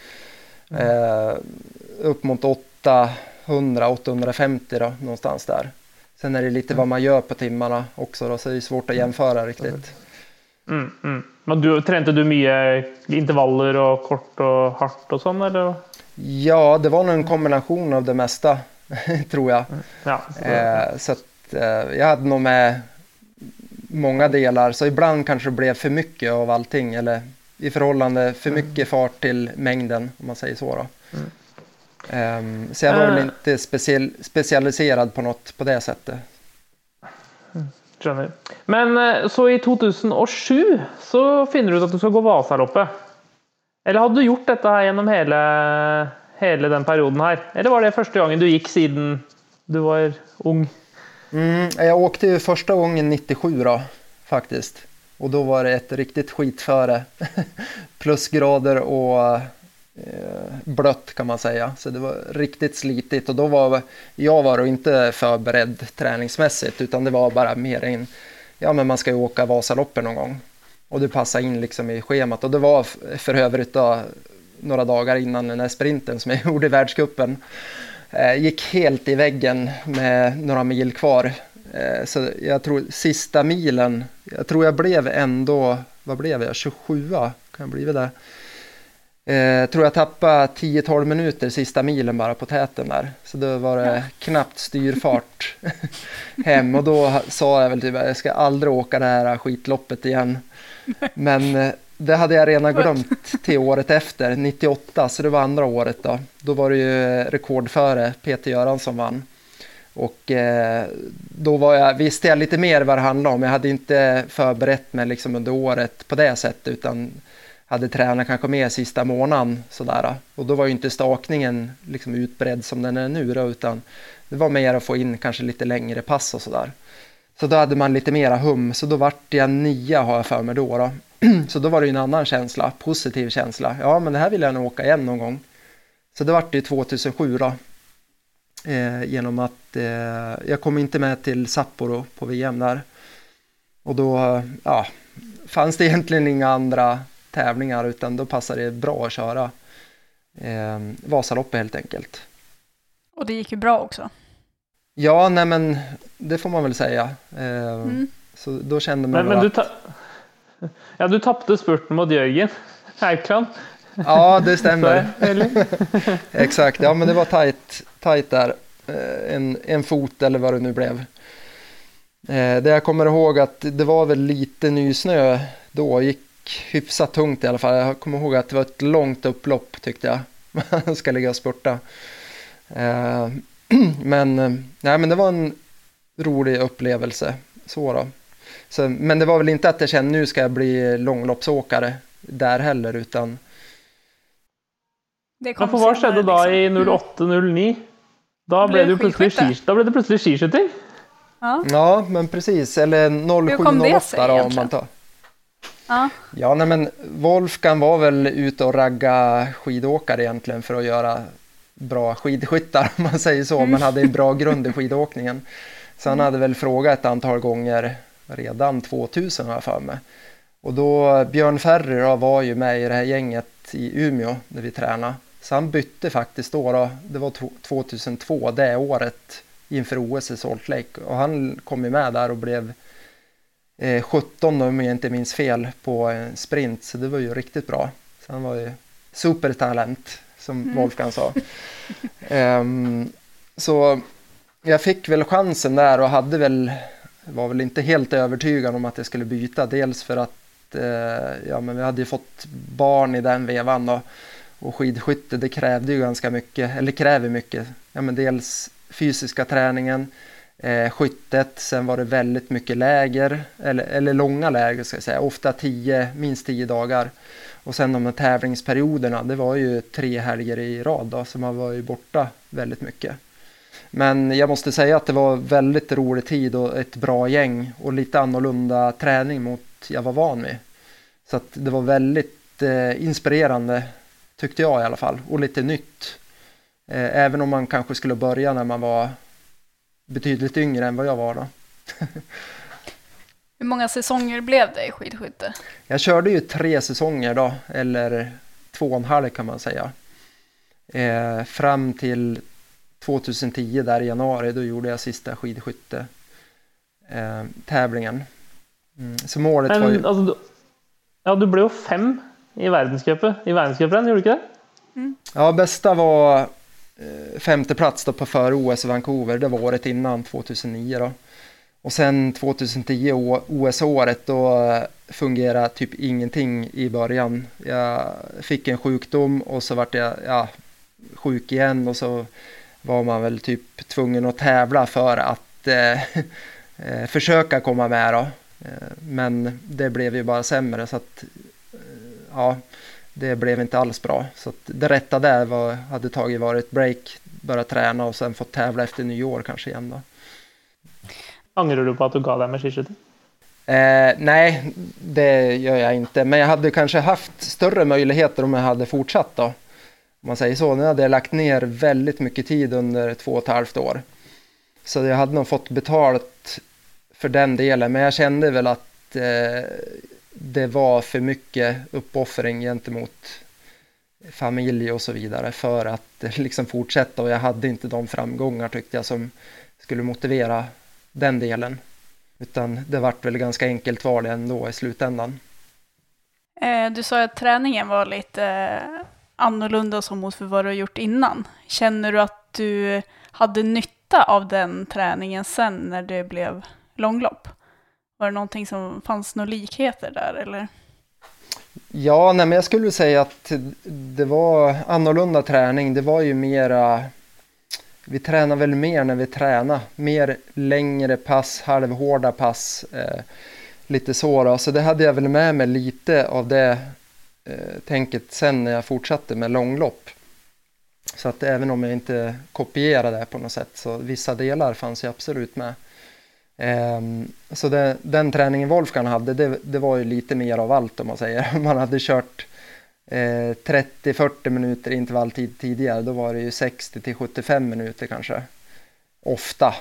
mm. eh, upp mot 800-850 då, någonstans där. Sen är det lite vad man gör på timmarna också då, så det är svårt att jämföra riktigt. Mm, mm. Men du, tränade du mycket intervaller och kort och hårt och sånt eller? Ja, det var nog en kombination av det mesta, tror jag. Ja, så, eh, så att, eh, jag hade nog med många delar, så ibland kanske det blev för mycket av allting, eller i förhållande för mm. mycket fart till mängden, om man säger så. Då. Mm. Um, så jag var väl eh. inte speciell, specialiserad på något på det sättet. Skjønner. Men eh, så i 2007 så finner du ut att du ska gå Vasaloppet. Eller hade du gjort detta genom hela, hela den perioden här? Eller var det första gången du gick sedan du var ung? Mm, jag åkte ju första gången 97 då, faktiskt. Och då var det ett riktigt skitföre. Plusgrader och Eh, blött kan man säga. Så det var riktigt slitigt och då var jag var inte förberedd träningsmässigt utan det var bara mer en, ja men man ska ju åka Vasaloppet någon gång. Och det passade in liksom i schemat och det var för övrigt då, några dagar innan den här sprinten som jag gjorde i världskuppen. Eh, gick helt i väggen med några mil kvar. Eh, så jag tror sista milen, jag tror jag blev ändå, vad blev jag, 27 kan jag blivit det. Eh, tror jag tappade 10-12 minuter sista milen bara på täten där. Så då var det ja. knappt styrfart hem och då sa jag väl typ att jag ska aldrig åka det här skitloppet igen. Men eh, det hade jag redan glömt till året efter, 98, så det var andra året då. Då var det ju rekordföre Peter Göransson vann. Och eh, då var jag, visste jag lite mer vad det handlade om. Jag hade inte förberett mig liksom under året på det sättet utan hade tränat kanske mer sista månaden sådär. Och då var ju inte stakningen liksom utbredd som den är nu då, utan det var mer att få in kanske lite längre pass och sådär. Så då hade man lite mera hum, så då vart jag nia har jag för mig då. då. Så då var det ju en annan känsla, positiv känsla. Ja, men det här vill jag nog åka igen någon gång. Så det vart ju 2007 då. Eh, genom att eh, jag kom inte med till Sapporo på VM där. Och då ja, fanns det egentligen inga andra tävlingar utan då passar det bra att köra eh, Vasaloppet helt enkelt. Och det gick ju bra också. Ja, nej men det får man väl säga. Eh, mm. Så då kände man men, men du, ja, du tappade spurten mot Jörgen Eikland. Ja, det stämmer. Exakt, ja men det var tajt, tajt där. Eh, en, en fot eller vad det nu blev. Eh, det jag kommer ihåg att det var väl lite nysnö då, gick hyfsat tungt i alla fall. Jag kommer ihåg att det var ett långt upplopp tyckte jag. Man ska ligga och spurta. Eh, men, eh, nej, men det var en rolig upplevelse. Så då. Så, men det var väl inte att jag kände nu ska jag bli långloppsåkare där heller utan det kom vad skedde då i 08-09? Då blev det plötsligt då blev det plötsligt skiskytting. Ja. ja, men precis. Eller 07-08 då om man tar. Ja, ja nej, men Wolfgang var väl ute och ragga skidåkare egentligen för att göra bra skidskyttar om man säger så. Mm. Man hade en bra grund i skidåkningen. Så han hade väl frågat ett antal gånger redan 2000 har jag för mig. Och då Björn Ferry då, var ju med i det här gänget i Umeå där vi tränade. Så han bytte faktiskt då, då det var 2002, det året inför OS i Salt Lake. Och han kom ju med där och blev 17 eh, om jag inte minns fel på en sprint så det var ju riktigt bra. Så han var ju supertalent som mm. Wolfgang sa. um, så jag fick väl chansen där och hade väl var väl inte helt övertygad om att jag skulle byta. Dels för att eh, ja, men vi hade ju fått barn i den vevan då, och skidskytte det krävde ju ganska mycket, eller kräver mycket. Ja, men dels fysiska träningen, eh, skyttet. Sen var det väldigt mycket läger, eller, eller långa läger ska jag säga, ofta tio, minst tio dagar. Och sen de här tävlingsperioderna, det var ju tre helger i rad då, så man var ju borta väldigt mycket. Men jag måste säga att det var väldigt rolig tid och ett bra gäng och lite annorlunda träning mot jag var van vid. Så att det var väldigt eh, inspirerande tyckte jag i alla fall och lite nytt. Eh, även om man kanske skulle börja när man var betydligt yngre än vad jag var då. Hur många säsonger blev det i skidskytte? Jag körde ju tre säsonger då, eller två och en halv kan man säga. Eh, fram till 2010 där i januari, då gjorde jag sista skidskytte eh, tävlingen. Mm, så målet Men, var ju... Alltså, du, ja, du blev fem i världscupen, i världscupen, gjorde du inte det? Ja, bästa var Eh, femte plats då på före-OS i Vancouver, det var året innan, 2009 då. Och sen 2010, OS-året, då fungerade typ ingenting i början. Jag fick en sjukdom och så vart jag ja, sjuk igen och så var man väl typ tvungen att tävla för att eh, eh försöka komma med då. Eh, men det blev ju bara sämre så att ja, det blev inte alls bra. Så det rätta där var, hade tagit varit break, börja träna och sen fått tävla efter nyår kanske igen då. Angrar du på att du gav dig med skiskytte? Eh, nej, det gör jag inte. Men jag hade kanske haft större möjligheter om jag hade fortsatt då. Om man säger så. Nu hade jag lagt ner väldigt mycket tid under två och ett halvt år. Så jag hade nog fått betalt för den delen. Men jag kände väl att eh, det var för mycket uppoffring gentemot familj och så vidare för att liksom fortsätta och jag hade inte de framgångar tyckte jag som skulle motivera den delen. Utan det vart väl ganska enkelt val ändå i slutändan. Eh, du sa att träningen var lite eh, annorlunda som mot för vad du har gjort innan. Känner du att du hade nytta av den träningen sen när det blev långlopp? Var det någonting som fanns några likheter där eller? Ja, nej, men jag skulle säga att det var annorlunda träning. Det var ju mera vi tränade väl mer när vi tränade. Mer längre pass, halvhårda pass. Eh, lite så då. Så det hade jag väl med mig lite av det eh, tänket sen när jag fortsatte med långlopp. Så att även om jag inte kopierade det på något sätt så vissa delar fanns ju absolut med. Ehm, så det, den träningen Wolfgang hade det, det var ju lite mer av allt om man säger. Man hade kört eh, 30-40 minuter intervalltid tidigare, då var det ju 60-75 minuter kanske. Ofta.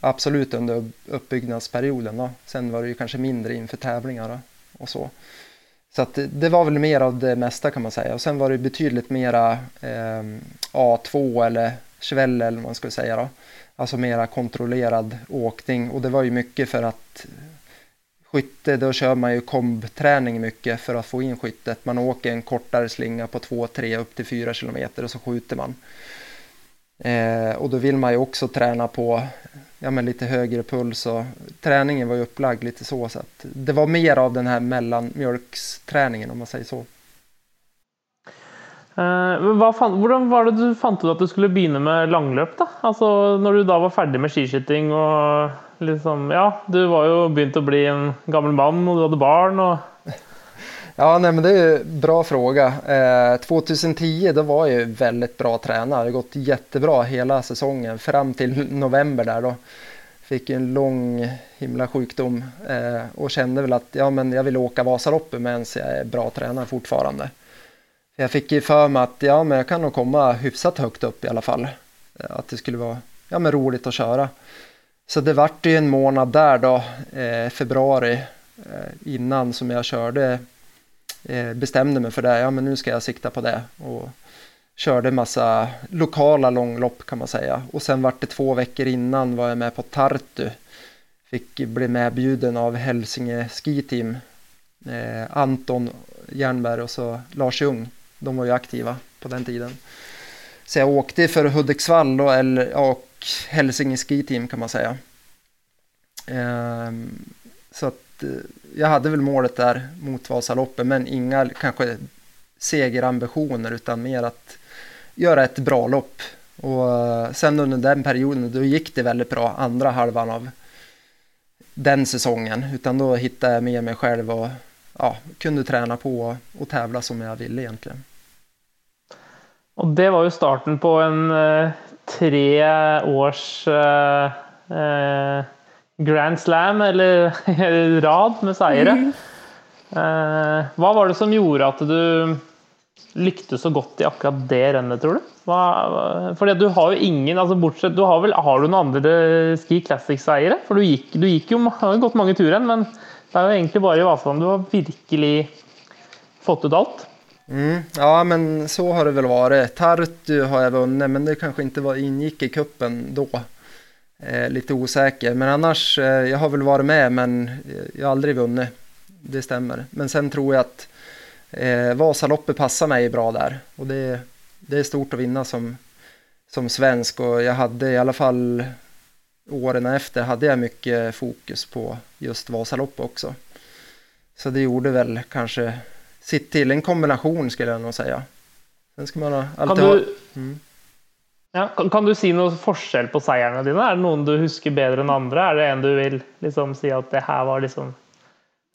Absolut under uppbyggnadsperioden då. Sen var det ju kanske mindre inför tävlingar och så. Så att det var väl mer av det mesta kan man säga. Och sen var det betydligt mera eh, A2 eller Schwelle eller vad man skulle säga då. Alltså mera kontrollerad åkning och det var ju mycket för att Skytte, då kör man ju kombträning mycket för att få in skyttet. Man åker en kortare slinga på 2, 3, upp till 4 kilometer och så skjuter man. Eh, och då vill man ju också träna på ja, men lite högre puls och träningen var ju upplagd lite så. så att det var mer av den här mellanmjölksträningen om man säger så. Eh, vad fan, hvordan var det du fant ut att du skulle begynne med langløp? da? Altså Når du da var ferdig med skiskyting og liksom Ja, du var ju begynt å bli en gammal man och du hade barn och Ja, nej, men det är en bra fråga. Eh, 2010 då var jag ju väldigt bra tränare. Det har gått jättebra hela säsongen fram till november där då. Fick en lång himla sjukdom eh, och kände väl att ja, men jag vill åka Vasaloppet medan jag är bra tränare fortfarande. Jag fick ju för mig att ja, men jag kan nog komma hyfsat högt upp i alla fall. Att det skulle vara ja, men roligt att köra. Så det vart ju en månad där då, eh, februari, eh, innan som jag körde, eh, bestämde mig för det. Ja, men nu ska jag sikta på det. Och körde massa lokala långlopp kan man säga. Och sen vart det två veckor innan var jag med på Tartu. Fick bli medbjuden av Hälsinge Ski Team. Eh, Anton Jernberg och så Lars Ljung. De var ju aktiva på den tiden. Så jag åkte för Hudiksvall då, eller, och Hälsinge Ski Team kan man säga. Ehm, så att eh, jag hade väl målet där mot Vasaloppet men inga kanske segerambitioner utan mer att göra ett bra lopp. Och eh, sen under den perioden då gick det väldigt bra andra halvan av den säsongen utan då hittade jag med mig själv och ja, kunde träna på och tävla som jag ville egentligen. Och det var ju starten på en eh, tre års eh, eh, Grand Slam, eller rad med seire. Mm. Eh, hva var det som gjorde at du lyktes så godt i akkurat det rennet, tror du? Hva, fordi du har jo ingen altså bortsett, du har, vel, har du noen andre Ski Classics-eiere? For du gikk, du gikk jo har jo gått mange turer, men det er jo egentlig bare i Vasaland du har virkelig fått ut alt. Mm, ja, men så har det väl varit. Tartu har jag vunnit, men det kanske inte var, ingick i kuppen då. Eh, lite osäker, men annars, eh, jag har väl varit med, men eh, jag har aldrig vunnit. Det stämmer. Men sen tror jag att eh, Vasaloppet passar mig bra där och det, det är stort att vinna som, som svensk och jag hade i alla fall åren efter hade jag mycket fokus på just Vasaloppet också. Så det gjorde väl kanske sitt till, en kombination skulle jag nog säga. Sen ska man alltid kan du, ha... Mm. Ja, kan, kan, du si noe forskjell på seirene dine? Er det noen du husker bedre enn andre? Er det en du vill liksom si at det här var liksom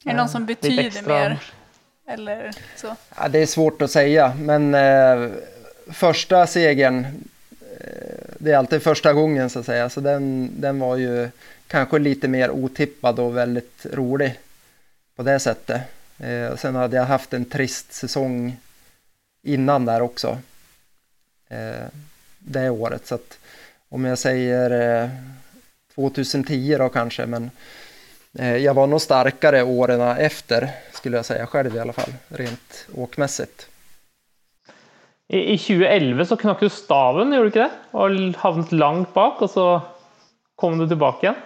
Är det någon som betyder mer? Eller så? Ja, det är svårt att säga, men eh, första segern, eh, det är alltid första gången så att säga, så den, den var ju kanske lite mer otippad och väldigt rolig på det sättet. Eh, och sen hade jag haft en trist säsong innan där också. Eh, det året, så att om jag säger eh, 2010 då kanske, men Eh, jag var nog starkare åren efter skulle jag säga själv i alla fall, rent åkmässigt. I, 2011 så knakk du staven, gjorde du inte det? Och hamnat långt bak och så kom du tillbaka igen?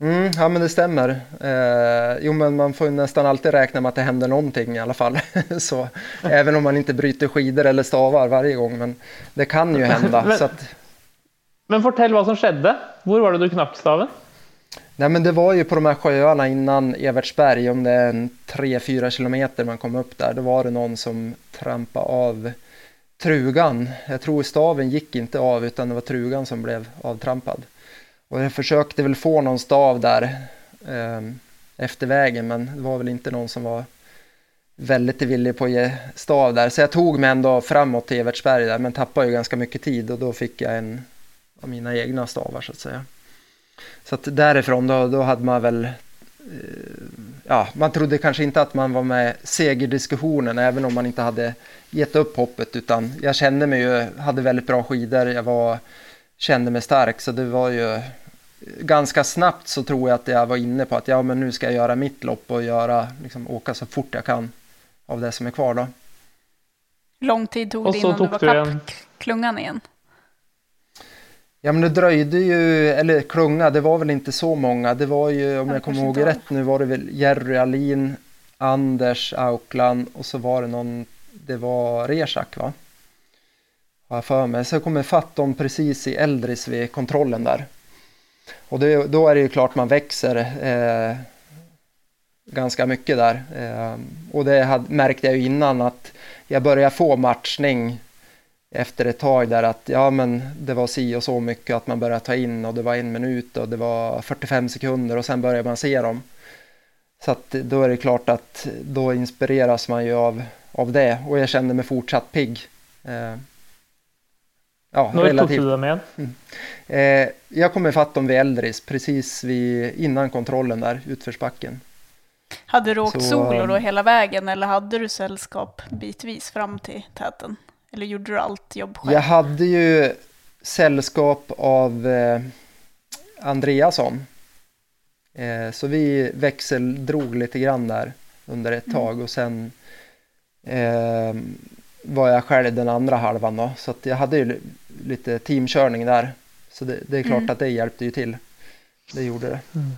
Mm, ja men det stämmer. Eh, jo men man får nästan alltid räkna med att det händer någonting i alla fall. så, även om man inte bryter skidor eller stavar varje gång. Men det kan ju hända. men, så att... men fortell vad som skedde. Var var det du knack staven? Nej men det var ju på de här sjöarna innan Evertsberg, om det är en 3-4 kilometer man kom upp där, då var det någon som trampade av trugan. Jag tror staven gick inte av utan det var trugan som blev avtrampad. Och jag försökte väl få någon stav där eh, efter vägen men det var väl inte någon som var väldigt villig på att ge stav där. Så jag tog mig ändå framåt till Evertsberg där men tappade ju ganska mycket tid och då fick jag en av mina egna stavar så att säga. Så att därifrån då, då hade man väl eh, ja, man trodde kanske inte att man var med i segerdiskussionen även om man inte hade gett upp hoppet utan jag kände mig ju, hade väldigt bra skidor, jag var, kände mig stark så det var ju ganska snabbt så tror jag att jag var inne på att ja men nu ska jag göra mitt lopp och göra, liksom, åka så fort jag kan av det som är kvar då. Lång tid tog det innan du var kapp klungan igen? Ja men det dröjde ju, eller klunga, det var väl inte så många. Det var ju, om jag, jag kommer ihåg rätt nu, var det väl Jerry Alin, Anders Aukland och så var det någon, det var Rezak va? Har jag för mig. Så jag kommer fatt dem precis i Eldris vid kontrollen där. Och det, då är det ju klart man växer eh, ganska mycket där. Eh, och det hade, märkte jag ju innan att jag började få matchning efter ett tag där att ja men det var si och så mycket att man började ta in och det var en minut och det var 45 sekunder och sen började man se dem. Så att då är det klart att då inspireras man ju av, av det och jag kände mig fortsatt pigg. Eh, ja, När relativt. tog med? Mm. Eh, jag kom ifatt dem vid Eldris precis vid, innan kontrollen där, utförsbacken. Hade du åkt så, solo då hela vägen eller hade du sällskap bitvis fram till täten? Eller gjorde du allt jobb själv? Jag hade ju sällskap av eh, Andreasson. Eh, så vi växeldrog lite grann där under ett mm. tag och sen eh, var jag själv den andra halvan då. Så att jag hade ju lite teamkörning där. Så det, det är klart mm. att det hjälpte ju till. Det gjorde det. Mm.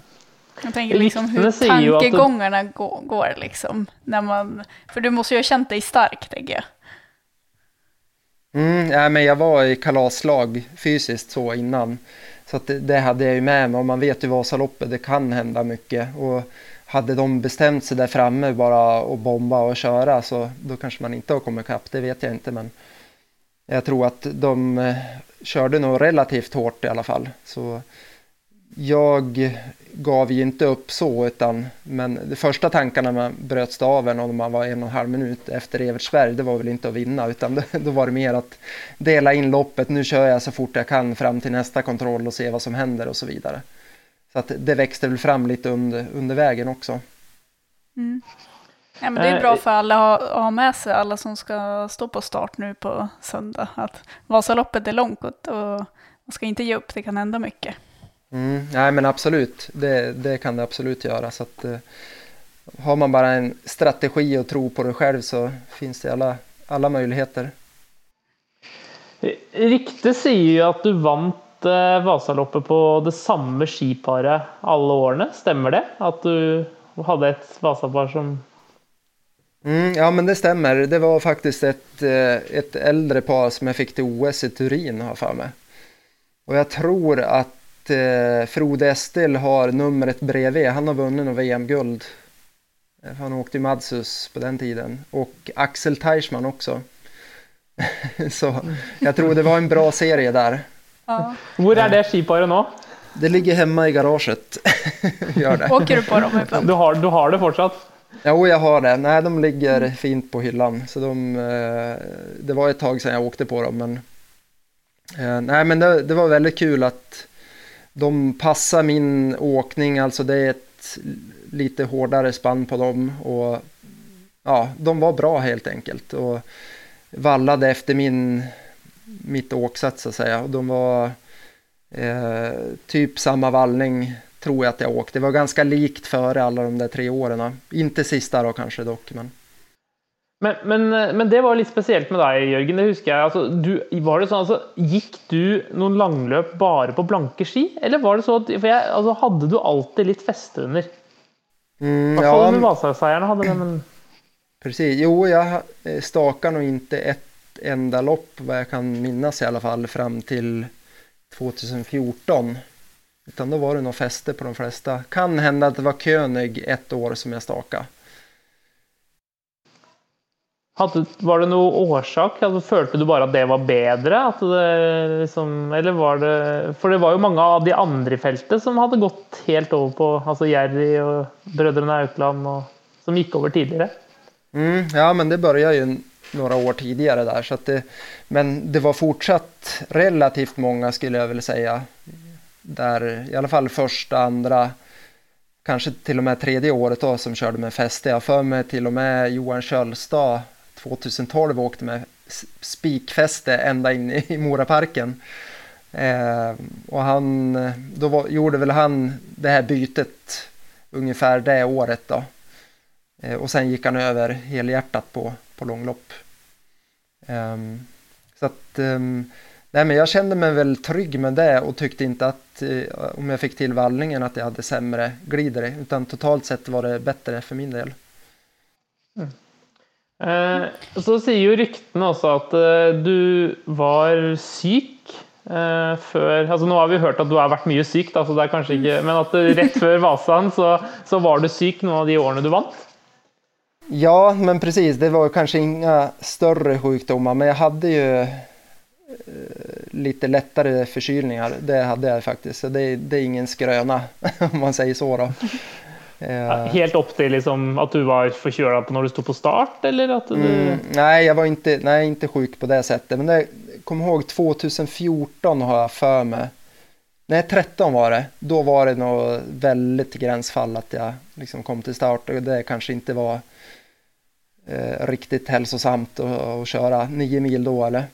Jag tänker liksom hur tankegångarna går liksom. När man, för du måste ju ha känt dig stark tänker jag. Mm, ja, men jag var i kalaslag fysiskt så innan. Så att det, det, hade jag ju med mig och man vet ju Vasaloppet, det kan hända mycket. Och hade de bestämt sig där framme bara att bomba och köra så då kanske man inte har kommit ikapp, det vet jag inte. Men jag tror att de eh, körde nog relativt hårt i alla fall. Så jag gav ju inte upp så, utan men de första tankarna man bröt staven och man var en och en halv minut efter Evertsberg, det var väl inte att vinna, utan då, då var det mer att dela in loppet. Nu kör jag så fort jag kan fram till nästa kontroll och se vad som händer och så vidare. Så att det växte väl fram lite under, under vägen också. Mm. Ja, men det är bra för alla att ha med sig, alla som ska stå på start nu på söndag, att Vasaloppet är långt och man ska inte ge upp, det kan hända mycket. Mm, nej men absolut, det, det kan det absolut göra. Så att, eh, har man bara en strategi och tro på det själv så finns det alla, alla möjligheter. Ryktet säger ju att du vann Eh, Vasaloppet på det samma skiparet alla åren. Stämmer det? Att du hade ett Vasapar som... Mm, ja men det stämmer. Det var faktiskt ett, et eh, äldre par som jag fick till OS i Turin har för mig. Och jag tror att eh, Frode Estil har numret bredvid. Han har vunnit något VM-guld. Eh, han åkte i Madsus på den tiden. Och Axel Teichmann också. Så jag tror det var en bra serie där. Ja. Var är det skiparet nu? Det ligger hemma i garaget. Gör det. Åker du på dem ibland? Du har, du har det fortsatt? Jo, jag har det. Nej, de ligger fint på hyllan. Så de, eh, det var ett tag sedan jag åkte på dem. Men, eh, nej, men det, det var väldigt kul att de passar min åkning, alltså det är ett lite hårdare spann på dem och ja, de var bra helt enkelt och vallade efter min, mitt åksätt så att säga. Och de var eh, typ samma vallning tror jag att jag åkte. Det var ganska likt före alla de där tre åren. Inte sista då kanske dock. Men... Men, men, eh, men, det var lite speciellt med dig Jörgen, det husker jag. Alltså, du, var det så, alltså, gick du någon langlöp bara på blanka ski? Eller var det så att, för jag, alltså, hade du alltid lite fäste under? Mm, ja, hade det, men... Precis, jo jag eh, stakar nog inte ett enda lopp vad jag kan minnas i alla fall fram till 2014. Utan då var det nog fäste på de flesta. Kan hända att det var König ett år som jag stakade. Var det noen årsak? Altså, følte du bare at det var bedre? Det liksom, eller var det For det var jo mange av de andre i feltet som hadde gått helt over på altså Jerry og brødrene Aukland, og, som gick over tidligere. Mm, ja, men det började ju några år tidigare där. Så det, men det var fortsatt relativt många skulle jag vilja säga. Där i alla fall första, andra, kanske till och med tredje året då som körde med fäste. Jag för mig till och med Johan Kjölstad 2012 åkte med spikfäste ända in i Moraparken. Eh, och han, då var, gjorde väl han det här bytet ungefär det året då. Eh, och sen gick han över helhjärtat på, på långlopp. Eh, så att, ehm, nej men jag kände mig väl trygg med det och tyckte inte att eh, om jag fick till vallningen att jag hade sämre glider utan totalt sett var det bättre för min del. Mm. Eh, så säger ju ryktene också att eh, du var sjuk eh, før altså Nå har vi hört att du har varit mycket sjuk, da, så det er kanskje ikke Men at rett før Vasan så, så var du sjuk några av de åren du vann? Ja, men precis. Det var kanske inga större sjukdomar, men jag hade ju lite lättare förkylningar. Det hade jag faktiskt, så det, det är ingen skröna om man säger så. Då. Eh, helt upp till liksom att du var förkörd när du stod på start? Eller att du... mm, nej, jag var inte, nej, inte sjuk på det sättet. Men det, kom ihåg 2014 har jag för mig. Nej, 13 var det. Då var det nog väldigt gränsfall att jag liksom kom till start och det kanske inte var eh, riktigt hälsosamt att, köra nio mil då eller.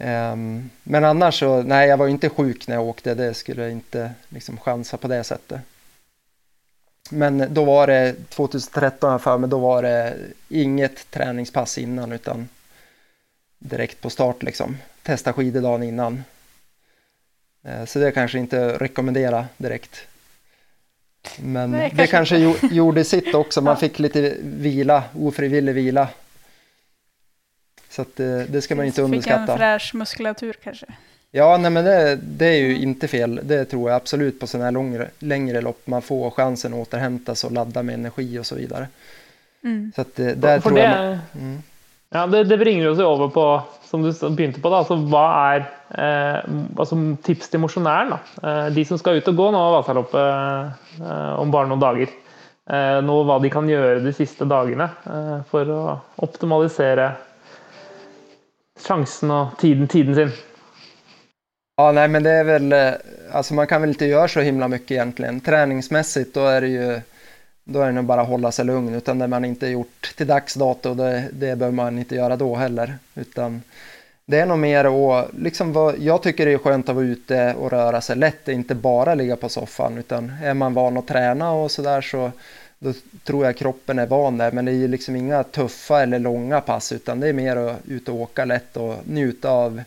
Um, men annars så, nej jag var inte sjuk när jag åkte, det skulle jag inte liksom chansa på det sättet. Men då var det 2013 för mig, då var det inget träningspass innan utan direkt på start liksom. Testa skidor dagen innan. Eh, så det kanske inte rekommendera direkt. Men Nej, det kanske, kanske gjorde sitt också, man fick lite vila, ofrivillig vila. Så att det, eh, det ska man inte underskatta. Fick en fräsch muskulatur kanske? Ja, nej, men det, det, är ju inte fel. Det tror jag absolut på sådana här längre, längre lopp. Man får chansen att återhämta sig och ladda med energi och så vidare. Mm. Så att, eh, där tror det, jag... Mm. Ja, det, det bringer oss over på som du begynte på, da, altså hva er eh, altså tips til mosjonæren? Eh, de som skal ut og gå nå Vasaloppet eh, om bare noen dager. Eh, nå hva de kan gjøre de siste dagene eh, for å optimalisere chansen och tiden, tiden sin. Ja, nej, men det är väl, eh, alltså man kan väl inte göra så himla mycket egentligen. Träningsmässigt då är det ju, då är det nog bara att hålla sig lugn, utan det man inte gjort till dags dato, det, det behöver man inte göra då heller, utan det är nog mer att, liksom vad, jag tycker det är skönt att vara ute och röra sig lätt, inte bara ligga på soffan, utan är man van att träna och sådär så då tror jag kroppen är van där, men det är ju liksom inga tuffa eller långa pass, utan det är mer att ut och åka lätt och njuta av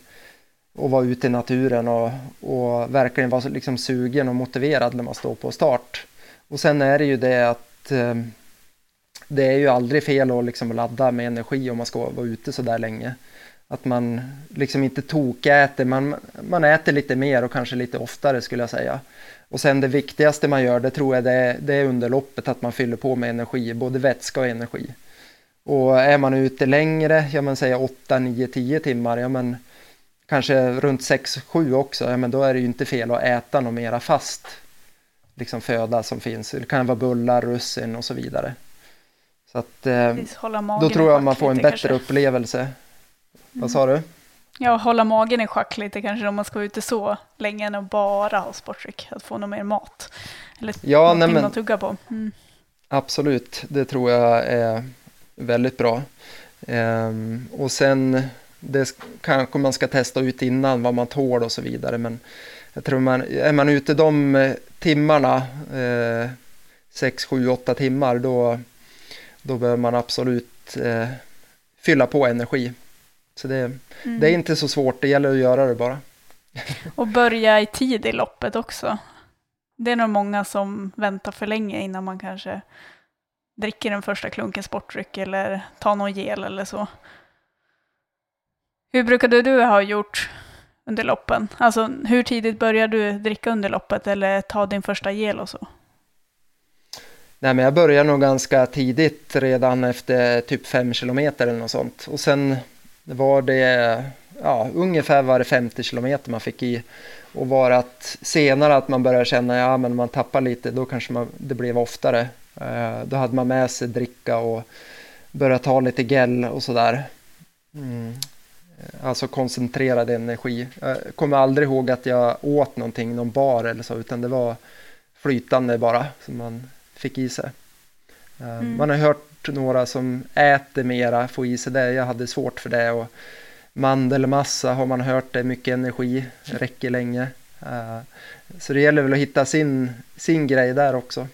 och vara ute i naturen och, och verkligen vara liksom sugen och motiverad när man står på start. Och sen är det ju det att eh, det är ju aldrig fel att liksom ladda med energi om man ska vara ute så där länge. Att man liksom inte tokäter, man, man äter lite mer och kanske lite oftare skulle jag säga. Och sen det viktigaste man gör, det tror jag det är, det är under loppet att man fyller på med energi, både vätska och energi. Och är man ute längre, ja men säga 8, 9, 10 timmar, ja men kanske runt 6-7 också, ja, men då är det ju inte fel att äta något mera fast liksom föda som finns. Det kan vara bullar, russin och så vidare. Så att, eh, då tror jag man får en bättre kanske. upplevelse. Mm. Vad sa du? Ja, hålla magen i schack lite kanske om man ska vara ute så länge än att bara ha sportdryck. Att få något mer mat. Eller ja, någonting nej, att tugga på. Mm. Absolut, det tror jag är väldigt bra. Ehm, och sen det kanske man ska testa ut innan vad man tål och så vidare. Men jag tror man, är man ute de eh, timmarna, 6, 7, 8 timmar, då, då behöver man absolut eh, fylla på energi. Så det, mm. det är inte så svårt, det gäller att göra det bara. Och börja i tid i loppet också. Det är nog många som väntar för länge innan man kanske dricker den första klunken sportdryck eller tar någon gel eller så. Hur brukade du ha gjort under loppen? Alltså hur tidigt började du dricka under loppet eller ta din första gel och så? Nej, men jag började nog ganska tidigt, redan efter typ fem kilometer eller något sånt. Och sen var det ja, ungefär var det 50 kilometer man fick i. Och var att senare att man började känna, ja men man tappar lite, då kanske man, det blev oftare. Eh, då hade man med sig dricka och började ta lite gel och sådär. Mm. Alltså koncentrerad energi. Jag kommer aldrig ihåg att jag åt någonting, någon bar eller så, utan det var flytande bara som man fick i sig. Eh, mm. Man har hört några som äter mera, får i sig det. Jag hade svårt för det. Och mandelmassa har man hört, det är mycket energi, räcker länge. Eh, så det gäller väl att hitta sin, sin grej där också.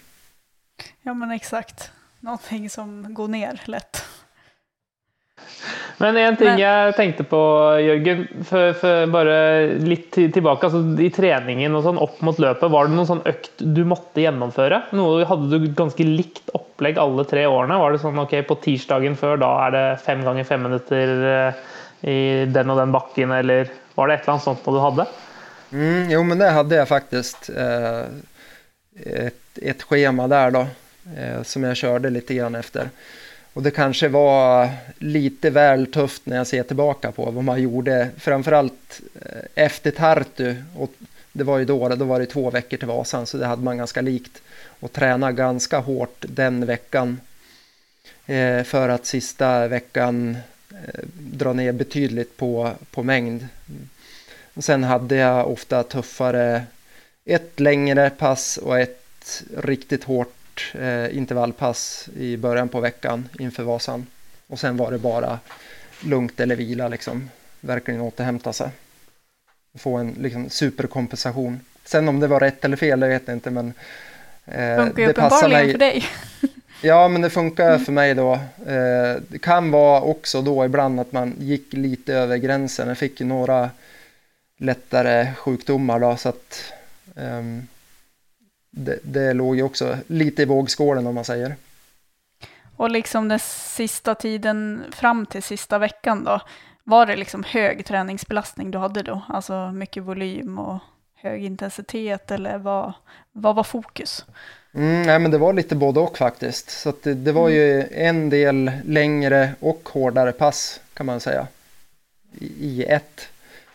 Ja men exakt, någonting som går ner lätt. Men en ting Men... jeg tenkte på, Jørgen, for, for bare litt tilbake. altså I treningen og sånn opp mot løpet, var det noen sånn økt du måtte gjennomføre? Noe, hadde du ganske likt opplegg alle tre årene? Var det sånn ok, på tirsdagen før, da er det fem ganger fem minutter eh, i den og den bakken, eller var det et eller annet sånt du hadde? Mm, jo, men det hade jag faktiskt. Eh, ett, ett schema där då, eh, som jag körde lite grann efter. Och det kanske var lite väl tufft när jag ser tillbaka på vad man gjorde, framförallt eh, efter Tartu. Och det var ju då, då var det två veckor till Vasan, så det hade man ganska likt. Och träna ganska hårt den veckan. Eh, för att sista veckan eh, dra ner betydligt på, på mängd. Och sen hade jag ofta tuffare, ett längre pass och ett riktigt hårt eh, intervallpass i början på veckan inför Vasan. Och sen var det bara lugnt eller vila liksom. Verkligen återhämta sig. Få en liksom, superkompensation. Sen om det var rätt eller fel, det vet jag inte men eh, funkar ju det passar mig. för dig. ja, men det funkar mm. för mig då. Eh, det kan vara också då ibland att man gick lite över gränsen. Jag fick några lättare sjukdomar då så att um, det, det låg ju också lite i vågskålen om man säger. Och liksom den sista tiden fram till sista veckan då, var det liksom hög träningsbelastning du hade då? Alltså mycket volym och hög intensitet eller vad, vad var fokus? Mm, nej, men det var lite både och faktiskt. Så det, det, var ju en del längre och hårdare pass kan man säga. I, i ett.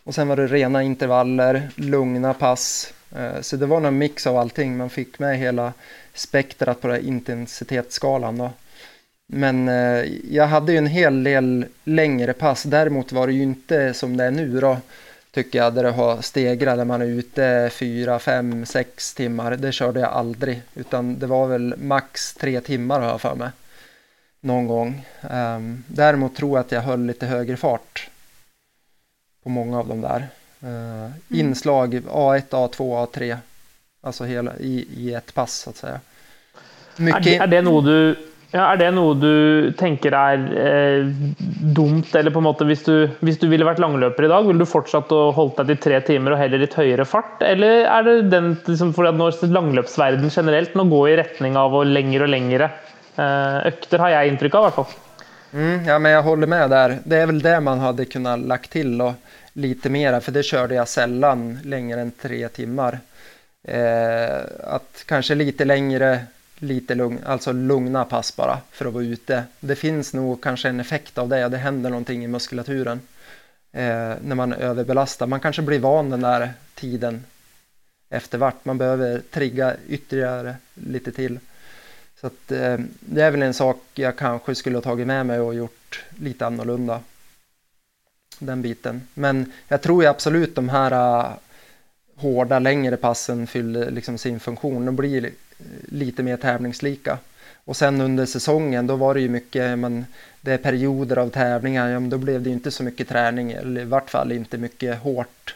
Och sen var det rena intervaller, lugna pass. Eh, så det var en mix av allting. Man fick med hela spektrat på den intensitetsskalan. Då. Men eh, jag hade ju en hel del längre pass. Däremot var det ju inte som det är nu då tycker jag, där det har stegrat, där man är ute fyra, fem, sex timmar. Det körde jag aldrig, utan det var väl max tre timmar har jag för mig. Någon gång. Ehm, däremot tror jag att jag höll lite högre fart på många av de där. Uh, mm. Inslag A1, A2, A3. Alltså hela, i, i ett pass så att säga. Mycket... Är, det, är det något du ja, er det noe du tenker er eh, dumt, eller på en måte hvis du, hvis du ville vært langløper i dag, ville du fortsatt å holdt deg til tre timer og heller litt høyere fart? Eller er det den liksom, fordi at når langløpsverden generelt nå går i retning av å lengre och längre eh, økter, har jag intryck av i alla fall. Mm, ja, men jag håller med där. Det är väl det man hade kunnat lagt till och lite mera, för det körde jag sällan längre än tre timmar. Eh, att kanske lite längre lite lugn, alltså lugna pass bara för att vara ute. Det finns nog kanske en effekt av det, det händer någonting i muskulaturen eh, när man överbelastar. Man kanske blir van den där tiden efter vart, man behöver trigga ytterligare lite till. Så att, eh, det är väl en sak jag kanske skulle ha tagit med mig och gjort lite annorlunda. Den biten. Men jag tror ju absolut de här uh, hårda längre passen fyller liksom sin funktion. De blir lite mer tävlingslika. Och sen under säsongen då var det ju mycket, men det är perioder av tävlingar, ja, men då blev det inte så mycket träning eller i vart fall inte mycket hårt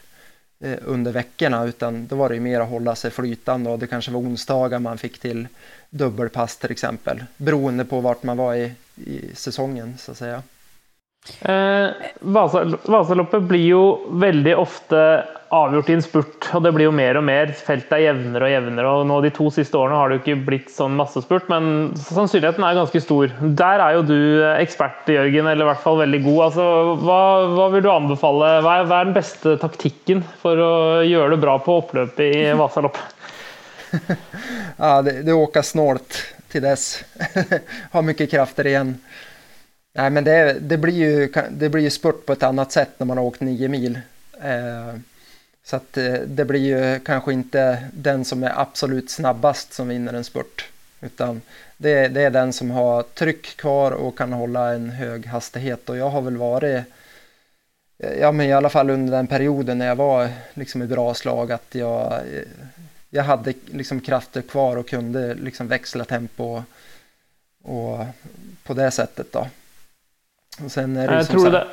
eh, under veckorna utan då var det ju mer att hålla sig flytande och det kanske var onsdagar man fick till dubbelpass till exempel beroende på vart man var i, i säsongen så att säga. Eh, Vasaloppet blir ju väldigt ofta avgjort i en spurt, och det blir ju mer och mer. Feltet er jämnare och jämnare, och nå de två siste åren har det inte blivit sånn massespurt, men sannolikheten är ganska stor. Där är ju du eh, expert, Jörgen, eller i alla fall väldigt god. Altså, vad, hva vill du anbefale? Vad är, hva er den bästa taktiken för att göra det bra på oppløpet i Vasaloppet? ja, det, det åker snålt till dess. har mycket krafter igen. Nej, men det, det, blir ju, det blir ju spurt på ett annat sätt när man har åkt nio mil. Eh, så att eh, det blir ju kanske inte den som är absolut snabbast som vinner en spurt. Utan det, det är den som har tryck kvar och kan hålla en hög hastighet. Och jag har väl varit, eh, ja men i alla fall under den perioden när jag var liksom i bra slag, att jag, eh, jag hade liksom krafter kvar och kunde liksom växla tempo och, och på det sättet då. Och sen är det jag, tror det,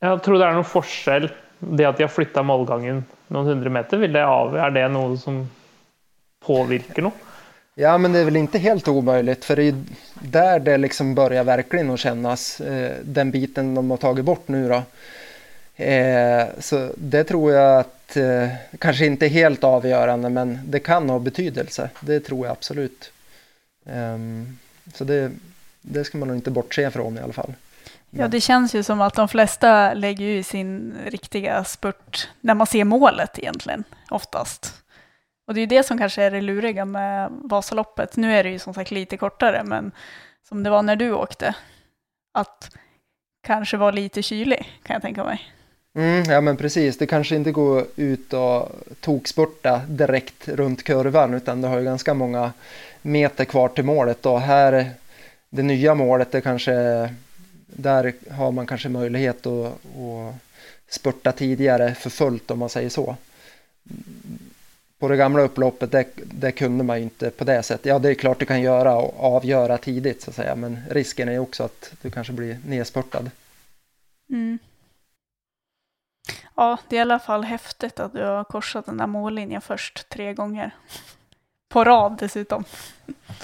jag tror det är någon skillnad det att jag flyttar målgången någon hundra meter, vill det av, är det något som påverkar något? Ja, men det är väl inte helt omöjligt, för det är där det liksom börjar verkligen att kännas, eh, den biten de har tagit bort nu då. Eh, så det tror jag att, eh, kanske inte helt avgörande, men det kan ha betydelse. Det tror jag absolut. Eh, så det, det ska man nog inte bortse från i alla fall. Ja, det känns ju som att de flesta lägger ju sin riktiga spurt när man ser målet egentligen, oftast. Och det är ju det som kanske är det luriga med Vasaloppet. Nu är det ju som sagt lite kortare, men som det var när du åkte, att kanske vara lite kylig, kan jag tänka mig. Mm, ja men precis, det kanske inte går ut och tokspurta direkt runt kurvan utan det har ju ganska många meter kvar till målet och här det nya målet det kanske där har man kanske möjlighet att, att spurta tidigare för fullt om man säger så. På det gamla upploppet det, det kunde man ju inte på det sättet. Ja, det är klart du kan göra och avgöra tidigt så att säga, men risken är också att du kanske blir nedspurtad. Mm. Ja, det är i alla fall häftigt att du har korsat den där mållinjen först tre gånger på rad dessutom.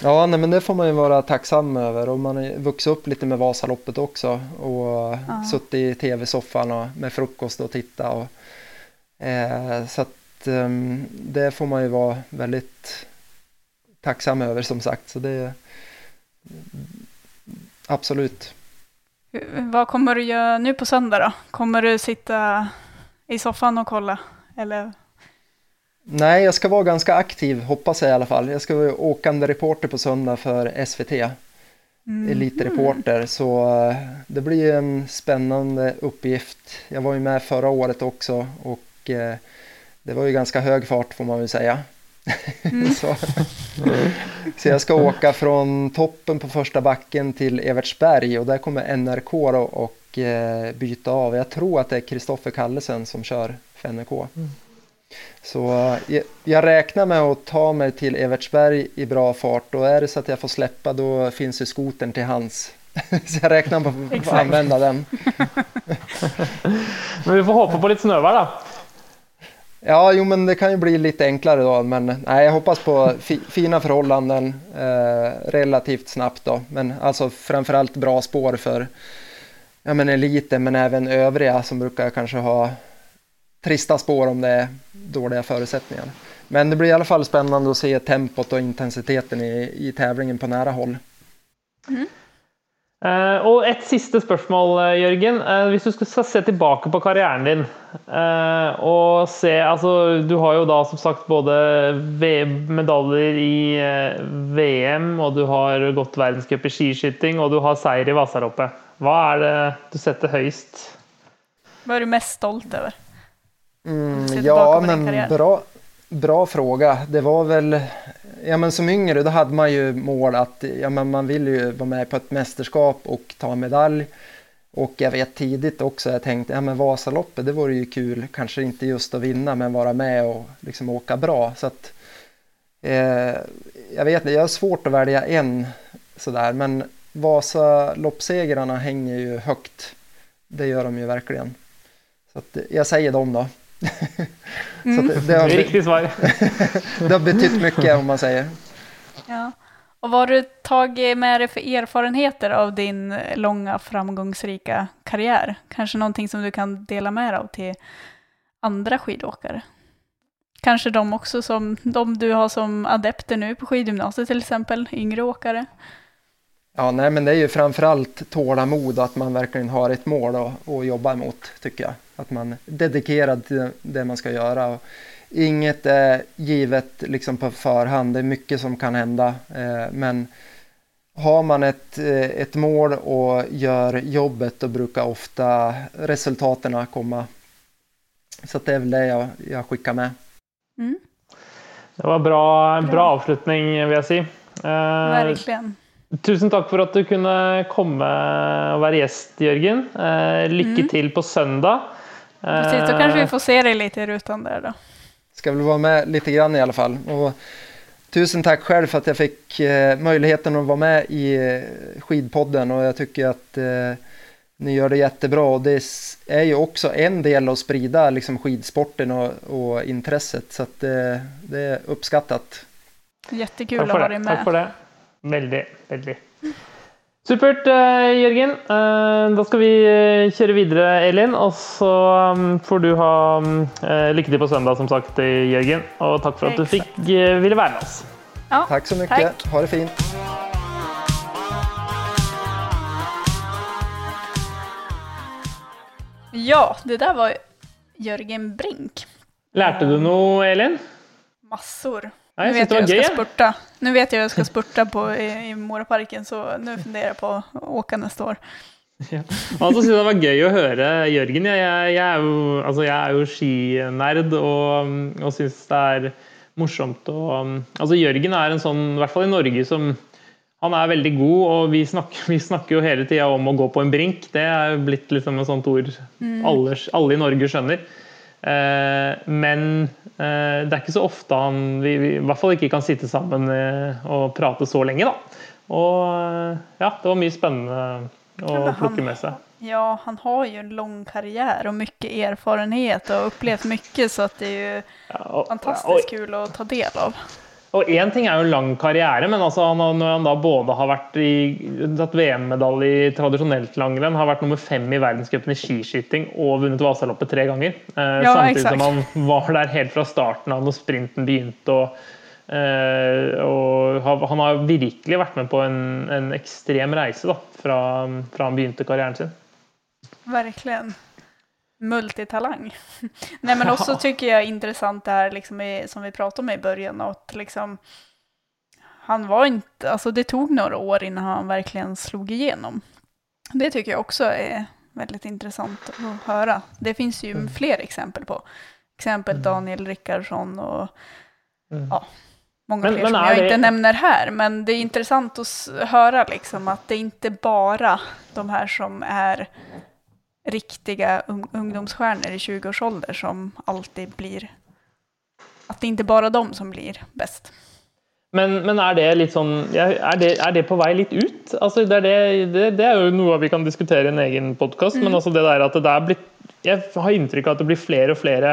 Ja, nej, men det får man ju vara tacksam över och man har vuxit upp lite med Vasaloppet också och ja. suttit i tv-soffan och med frukost och titta och eh, så att eh, det får man ju vara väldigt tacksam över som sagt så det absolut. Vad kommer du göra nu på söndag då? Kommer du sitta i soffan och kolla eller Nej, jag ska vara ganska aktiv, hoppas jag i alla fall. Jag ska vara åkande reporter på söndag för SVT. Mm. Elitreporter, så eh, det blir en spännande uppgift. Jag var ju med förra året också och eh, det var ju ganska hög fart får man väl säga. så, så jag ska åka från toppen på första backen till Evertsberg och där kommer NRK då och eh, byta av. Jag tror att det är Kristoffer Kallesen som kör för NRK. Så eh, jag, räknar med att ta mig till Evertsberg i bra fart och är det så att jag får släppa då finns ju skotern till hands. så jag räknar med att få använda den. Men vi får hoppa på lite snövær, da. Ja, jo men det kan ju bli lite enklare då, men nej, jag hoppas på fi, fina förhållanden eh, relativt snabbt då. Men alltså framförallt bra spår för ja, men eliten, men även övriga som brukar kanske ha trista spår om det är dåliga förutsättningar. Men det blir i alla fall spännande att se tempot och intensiteten i, i tävlingen på nära håll. Eh, og et siste spørsmål, eh, Jørgen. Eh, hvis du skal, skal se tilbake på karrieren din eh, og se altså, Du har jo da som sagt både medaljer i VM, og du har gått verdenscup i skiskyting, og du har seier i Vasaloppet. Hva er det du setter høyst? Vad är du mest stolt över? Mm, ja, men bra, bra fråga. Det var väl, ja men som yngre då hade man ju mål att, ja men man vill ju vara med på ett mästerskap och ta medalj. Och jag vet tidigt också, jag tänkte, ja men Vasaloppet det vore ju kul, kanske inte just att vinna men vara med och liksom åka bra. Så att, eh, jag vet inte, jag har svårt att välja en sådär, men Vasaloppsegrarna hänger ju högt. Det gör de ju verkligen. Så att, jag säger dem då. Så att det, det, Det har, er riktig svar. det har betytt mycket om man säger. Ja. Och vad har du tagit med dig för erfarenheter av din långa framgångsrika karriär? Kanske någonting som du kan dela med dig av till andra skidåkare? Kanske de också som de du har som adepter nu på skidgymnasiet till exempel, yngre åkare. Ja, nej, men det är ju framförallt tålamod och att man verkligen har ett mål att, att jobba emot, tycker jag. Att man är dedikerad till det man ska göra. Och inget är givet liksom på förhand, det är mycket som kan hända. Eh, men har man ett, eh, ett mål och gör jobbet, då brukar ofta resultaten komma. Så att det är väl det jag, jag skickar med. Mm, Det var bra, bra avslutning, vil jeg si. Eh, verkligen. Tusen takk for at du kunne komme og være gjest, Jørgen. Eh, lykke Mm. til på søndag. Precis, då kanske vi får se dig lite i rutan där då. ska väl vara med lite grann i alla fall. Och tusen tack själv för att jag fick eh, möjligheten att vara med i eh, skidpodden och jag tycker att eh, ni gör det jättebra och det är ju också en del att sprida liksom, skidsporten och, och intresset så att eh, det är uppskattat. Jättekul att ha det. dig Takk med. for det. Veldig, veldig. Supert, eh, Jørgen. Eh, Da skal vi eh, kjøre videre, Elin. Og så mm, får du ha mm, lykke til på søndag, som sagt, Jørgen. Og takk for at du fikk ville være med oss. Ja, Tack så mycket, Tack. ha det fint! ja, det där var Jörgen Brink. Lærte du noe, Elin? Massor. Ja, nu vet jag jag ska spurta. Nu vet jag jag ska spurta på, i, i Moraparken så nu funderar jag på att åka nästa år. Og så synes jeg det var gøy å høre Jørgen. Jeg, jeg, er, jo, altså jeg er jo skinerd og, og syns det er morsomt å Altså Jørgen er en sånn, i hvert fall i Norge, som han er veldig god, og vi snakker, vi snakker jo hele tida om å gå på en brink. Det er blitt liksom et sånt ord alle, alle i Norge skjønner. Eh, men eh, det er ikke så ofte han vi, vi i hvert fall ikke kan sitte sammen eh, og prate så lenge, da. Og eh, ja, det var mye spennende å han- plukke med seg. Ja, han har ju en lång karriär och mycket erfarenhet och upplevt mycket så att det är ju Ja, og- fantastiskt og- kul att ta del av. Og én ting er jo en lang karriere, men altså når han da både har vært i, tatt VM-medalje i tradisjonelt langrenn, har vært nummer fem i verdenscupen i skiskyting og vunnet Vasaloppet tre ganger. Eh, Ja, samtidig exakt. som han var der helt fra starten av når sprinten begynte. og Eh, og han har virkelig vært med på en, en ekstrem reise da, fra, fra han begynte karrieren sin. Verkligen. Multitalang. Nej men också tycker jag intressant det här liksom i, som vi pratade om i början, att liksom han var inte, alltså det tog några år innan han verkligen slog igenom. Det tycker jag också är väldigt intressant att höra. Det finns ju Mm. fler exempel på. Exempel Mm. Daniel Rickardsson och Mm. Ja. många Men- fler men som jag det- inte nämner här. Men det är intressant att höra liksom att det är inte bara de här som är riktiga un- ungdomsstjärnor i 20-årsålder som alltid blir... Att det inte bara är de som blir bäst. Men, men er det ja, er, det, er det på vei litt ut? Altså, det, er det, det, det er jo noe vi kan diskutere i en egen podkast, men altså det der at det er blitt Jeg har inntrykk av at det blir flere og flere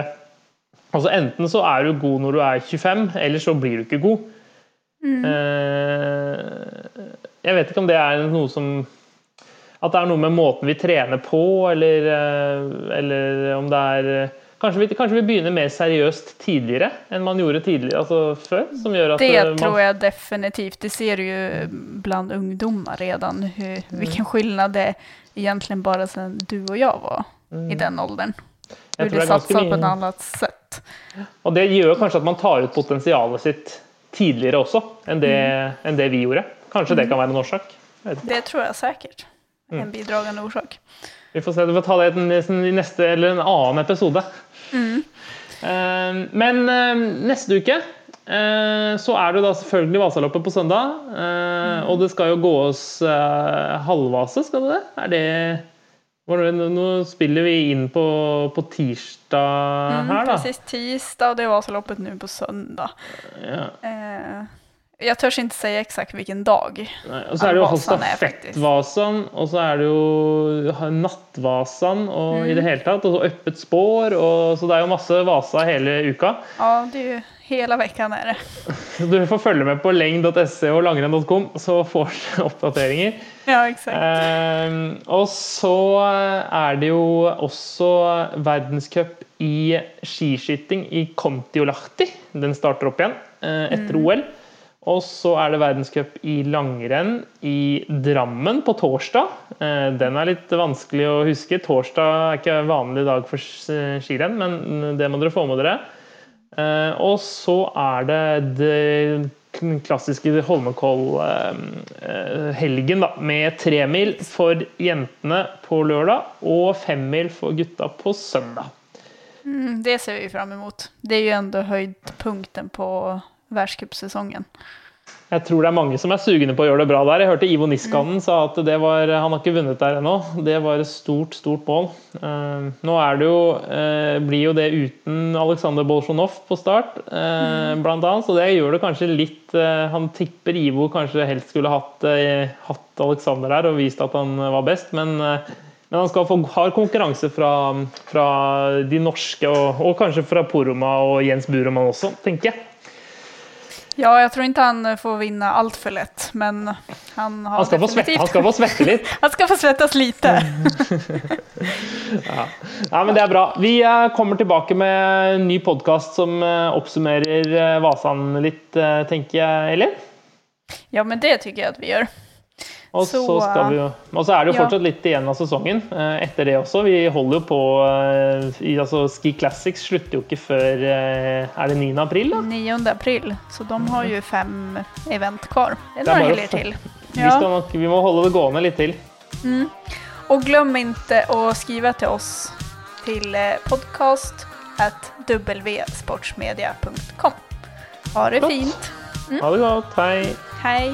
Altså Enten så er du god når du er 25, eller så blir du ikke god. Eh, jeg vet ikke om det er noe som At det er noe med måten vi trener på, eller, eh, eller om det er eh, Kanskje vi, kanskje vi begynner mer seriøst tidligere enn man gjorde tidligere, altså før? Som gjør at Det eh, man, tror jag definitivt. Det ser du ju bland ungdomar redan. Hur, Vilken skillnad det egentligen bara sedan du och jag var i den åldern. Jeg Hur det det satsar på ett annat sätt. Og det gjør kanskje at man tar ut potensialet sitt tidligere også enn det, enn det vi gjorde. Kanskje det kan være en. Jeg ikke. Det tror jag säkert. Är En bidragande orsak. Vi får se, vi får ta det i neste eller en annen episode. Eh, Men eh, neste uke eh, så er det da selvfølgelig Vasaloppet på søndag. eh, Og det skal jo gås eh, halvvase, skal det det? Er det Nå spiller vi inn på, på tirsdag Mm, her, da. precis tisdag och det var loppet nu på söndag. Ja. Eh, jag törs inte säga exakt vilken dag. Nei, og så er det jo Vasan er faktisk- stafettvasan, og så er det jo nattvasan og i det hele tatt. Og så øppet spår, og så det er jo masse Vasa hele uka. Ja, det är ju hela veckan är det. Du får følge med på leng.se og langrenn.com, så får du oppdateringer. Ja, exakt. Eh, og så er det jo også verdenscup i skiskyting i Kontiolahti. Den starter opp igjen eh, etter OL. Og så er det verdenscup i langrenn i Drammen på torsdag. Eh, den er litt vanskelig å huske. Torsdag er ikke vanlig dag for eh, skirenn, men det må dere få med dere. Eh, og så er det det klassiske Holmenkoll-helgen da, med tremil for jentene på lørdag og femmil for gutta på søndag. Mm, det ser vi fram emot. Det är ju ändå höjdpunkten på världscupsäsongen. Jeg tror det er mange som er sugne på å gjøre det bra der. Jeg hørte Ivo Niskanen sa at det var, han har ikke vunnet der ennå. Det var et stort, stort mål. Eh, nå det jo, eh, blir jo det uten Aleksandr Bolsjunov på start, eh, blant annet. Så det gjør det kanskje litt eh, Han tipper Ivo kanskje helst skulle hatt, eh, hatt Alexander der og vist at han var best, men men han skal få hard konkurranse fra, fra de norske, og, og kanskje fra Poroma og Jens Buremann også, tenker jeg. Ja, jag tror inte han får vinna allt för lätt, men han har Han få svette, definitivt... han få svette litt. han ska få svettas lite. Ja, men Det er bra. Vi eh, kommer tilbake med en ny podkast som eh, oppsummerer eh, Vasan litt, eh, tenker jeg, Elin. Ja, men det tycker jag att vi gör. Og så, Så, jo, og så er det jo ja. fortsatt litt igjen av sesongen eh, etter det også. Vi holder jo på eh, altså Ski Classics slutter jo ikke før eh, Er det 9. april, da? 9 april, så de har ju fem event kvar. Det är några helger att- till. Vi, nok, vi må holde det gående litt til. Och glöm inte att skriva till oss till eh, podcast at wsportsmedia.com. Ha det Gott. fint. Ha det godt. Hei. Hej!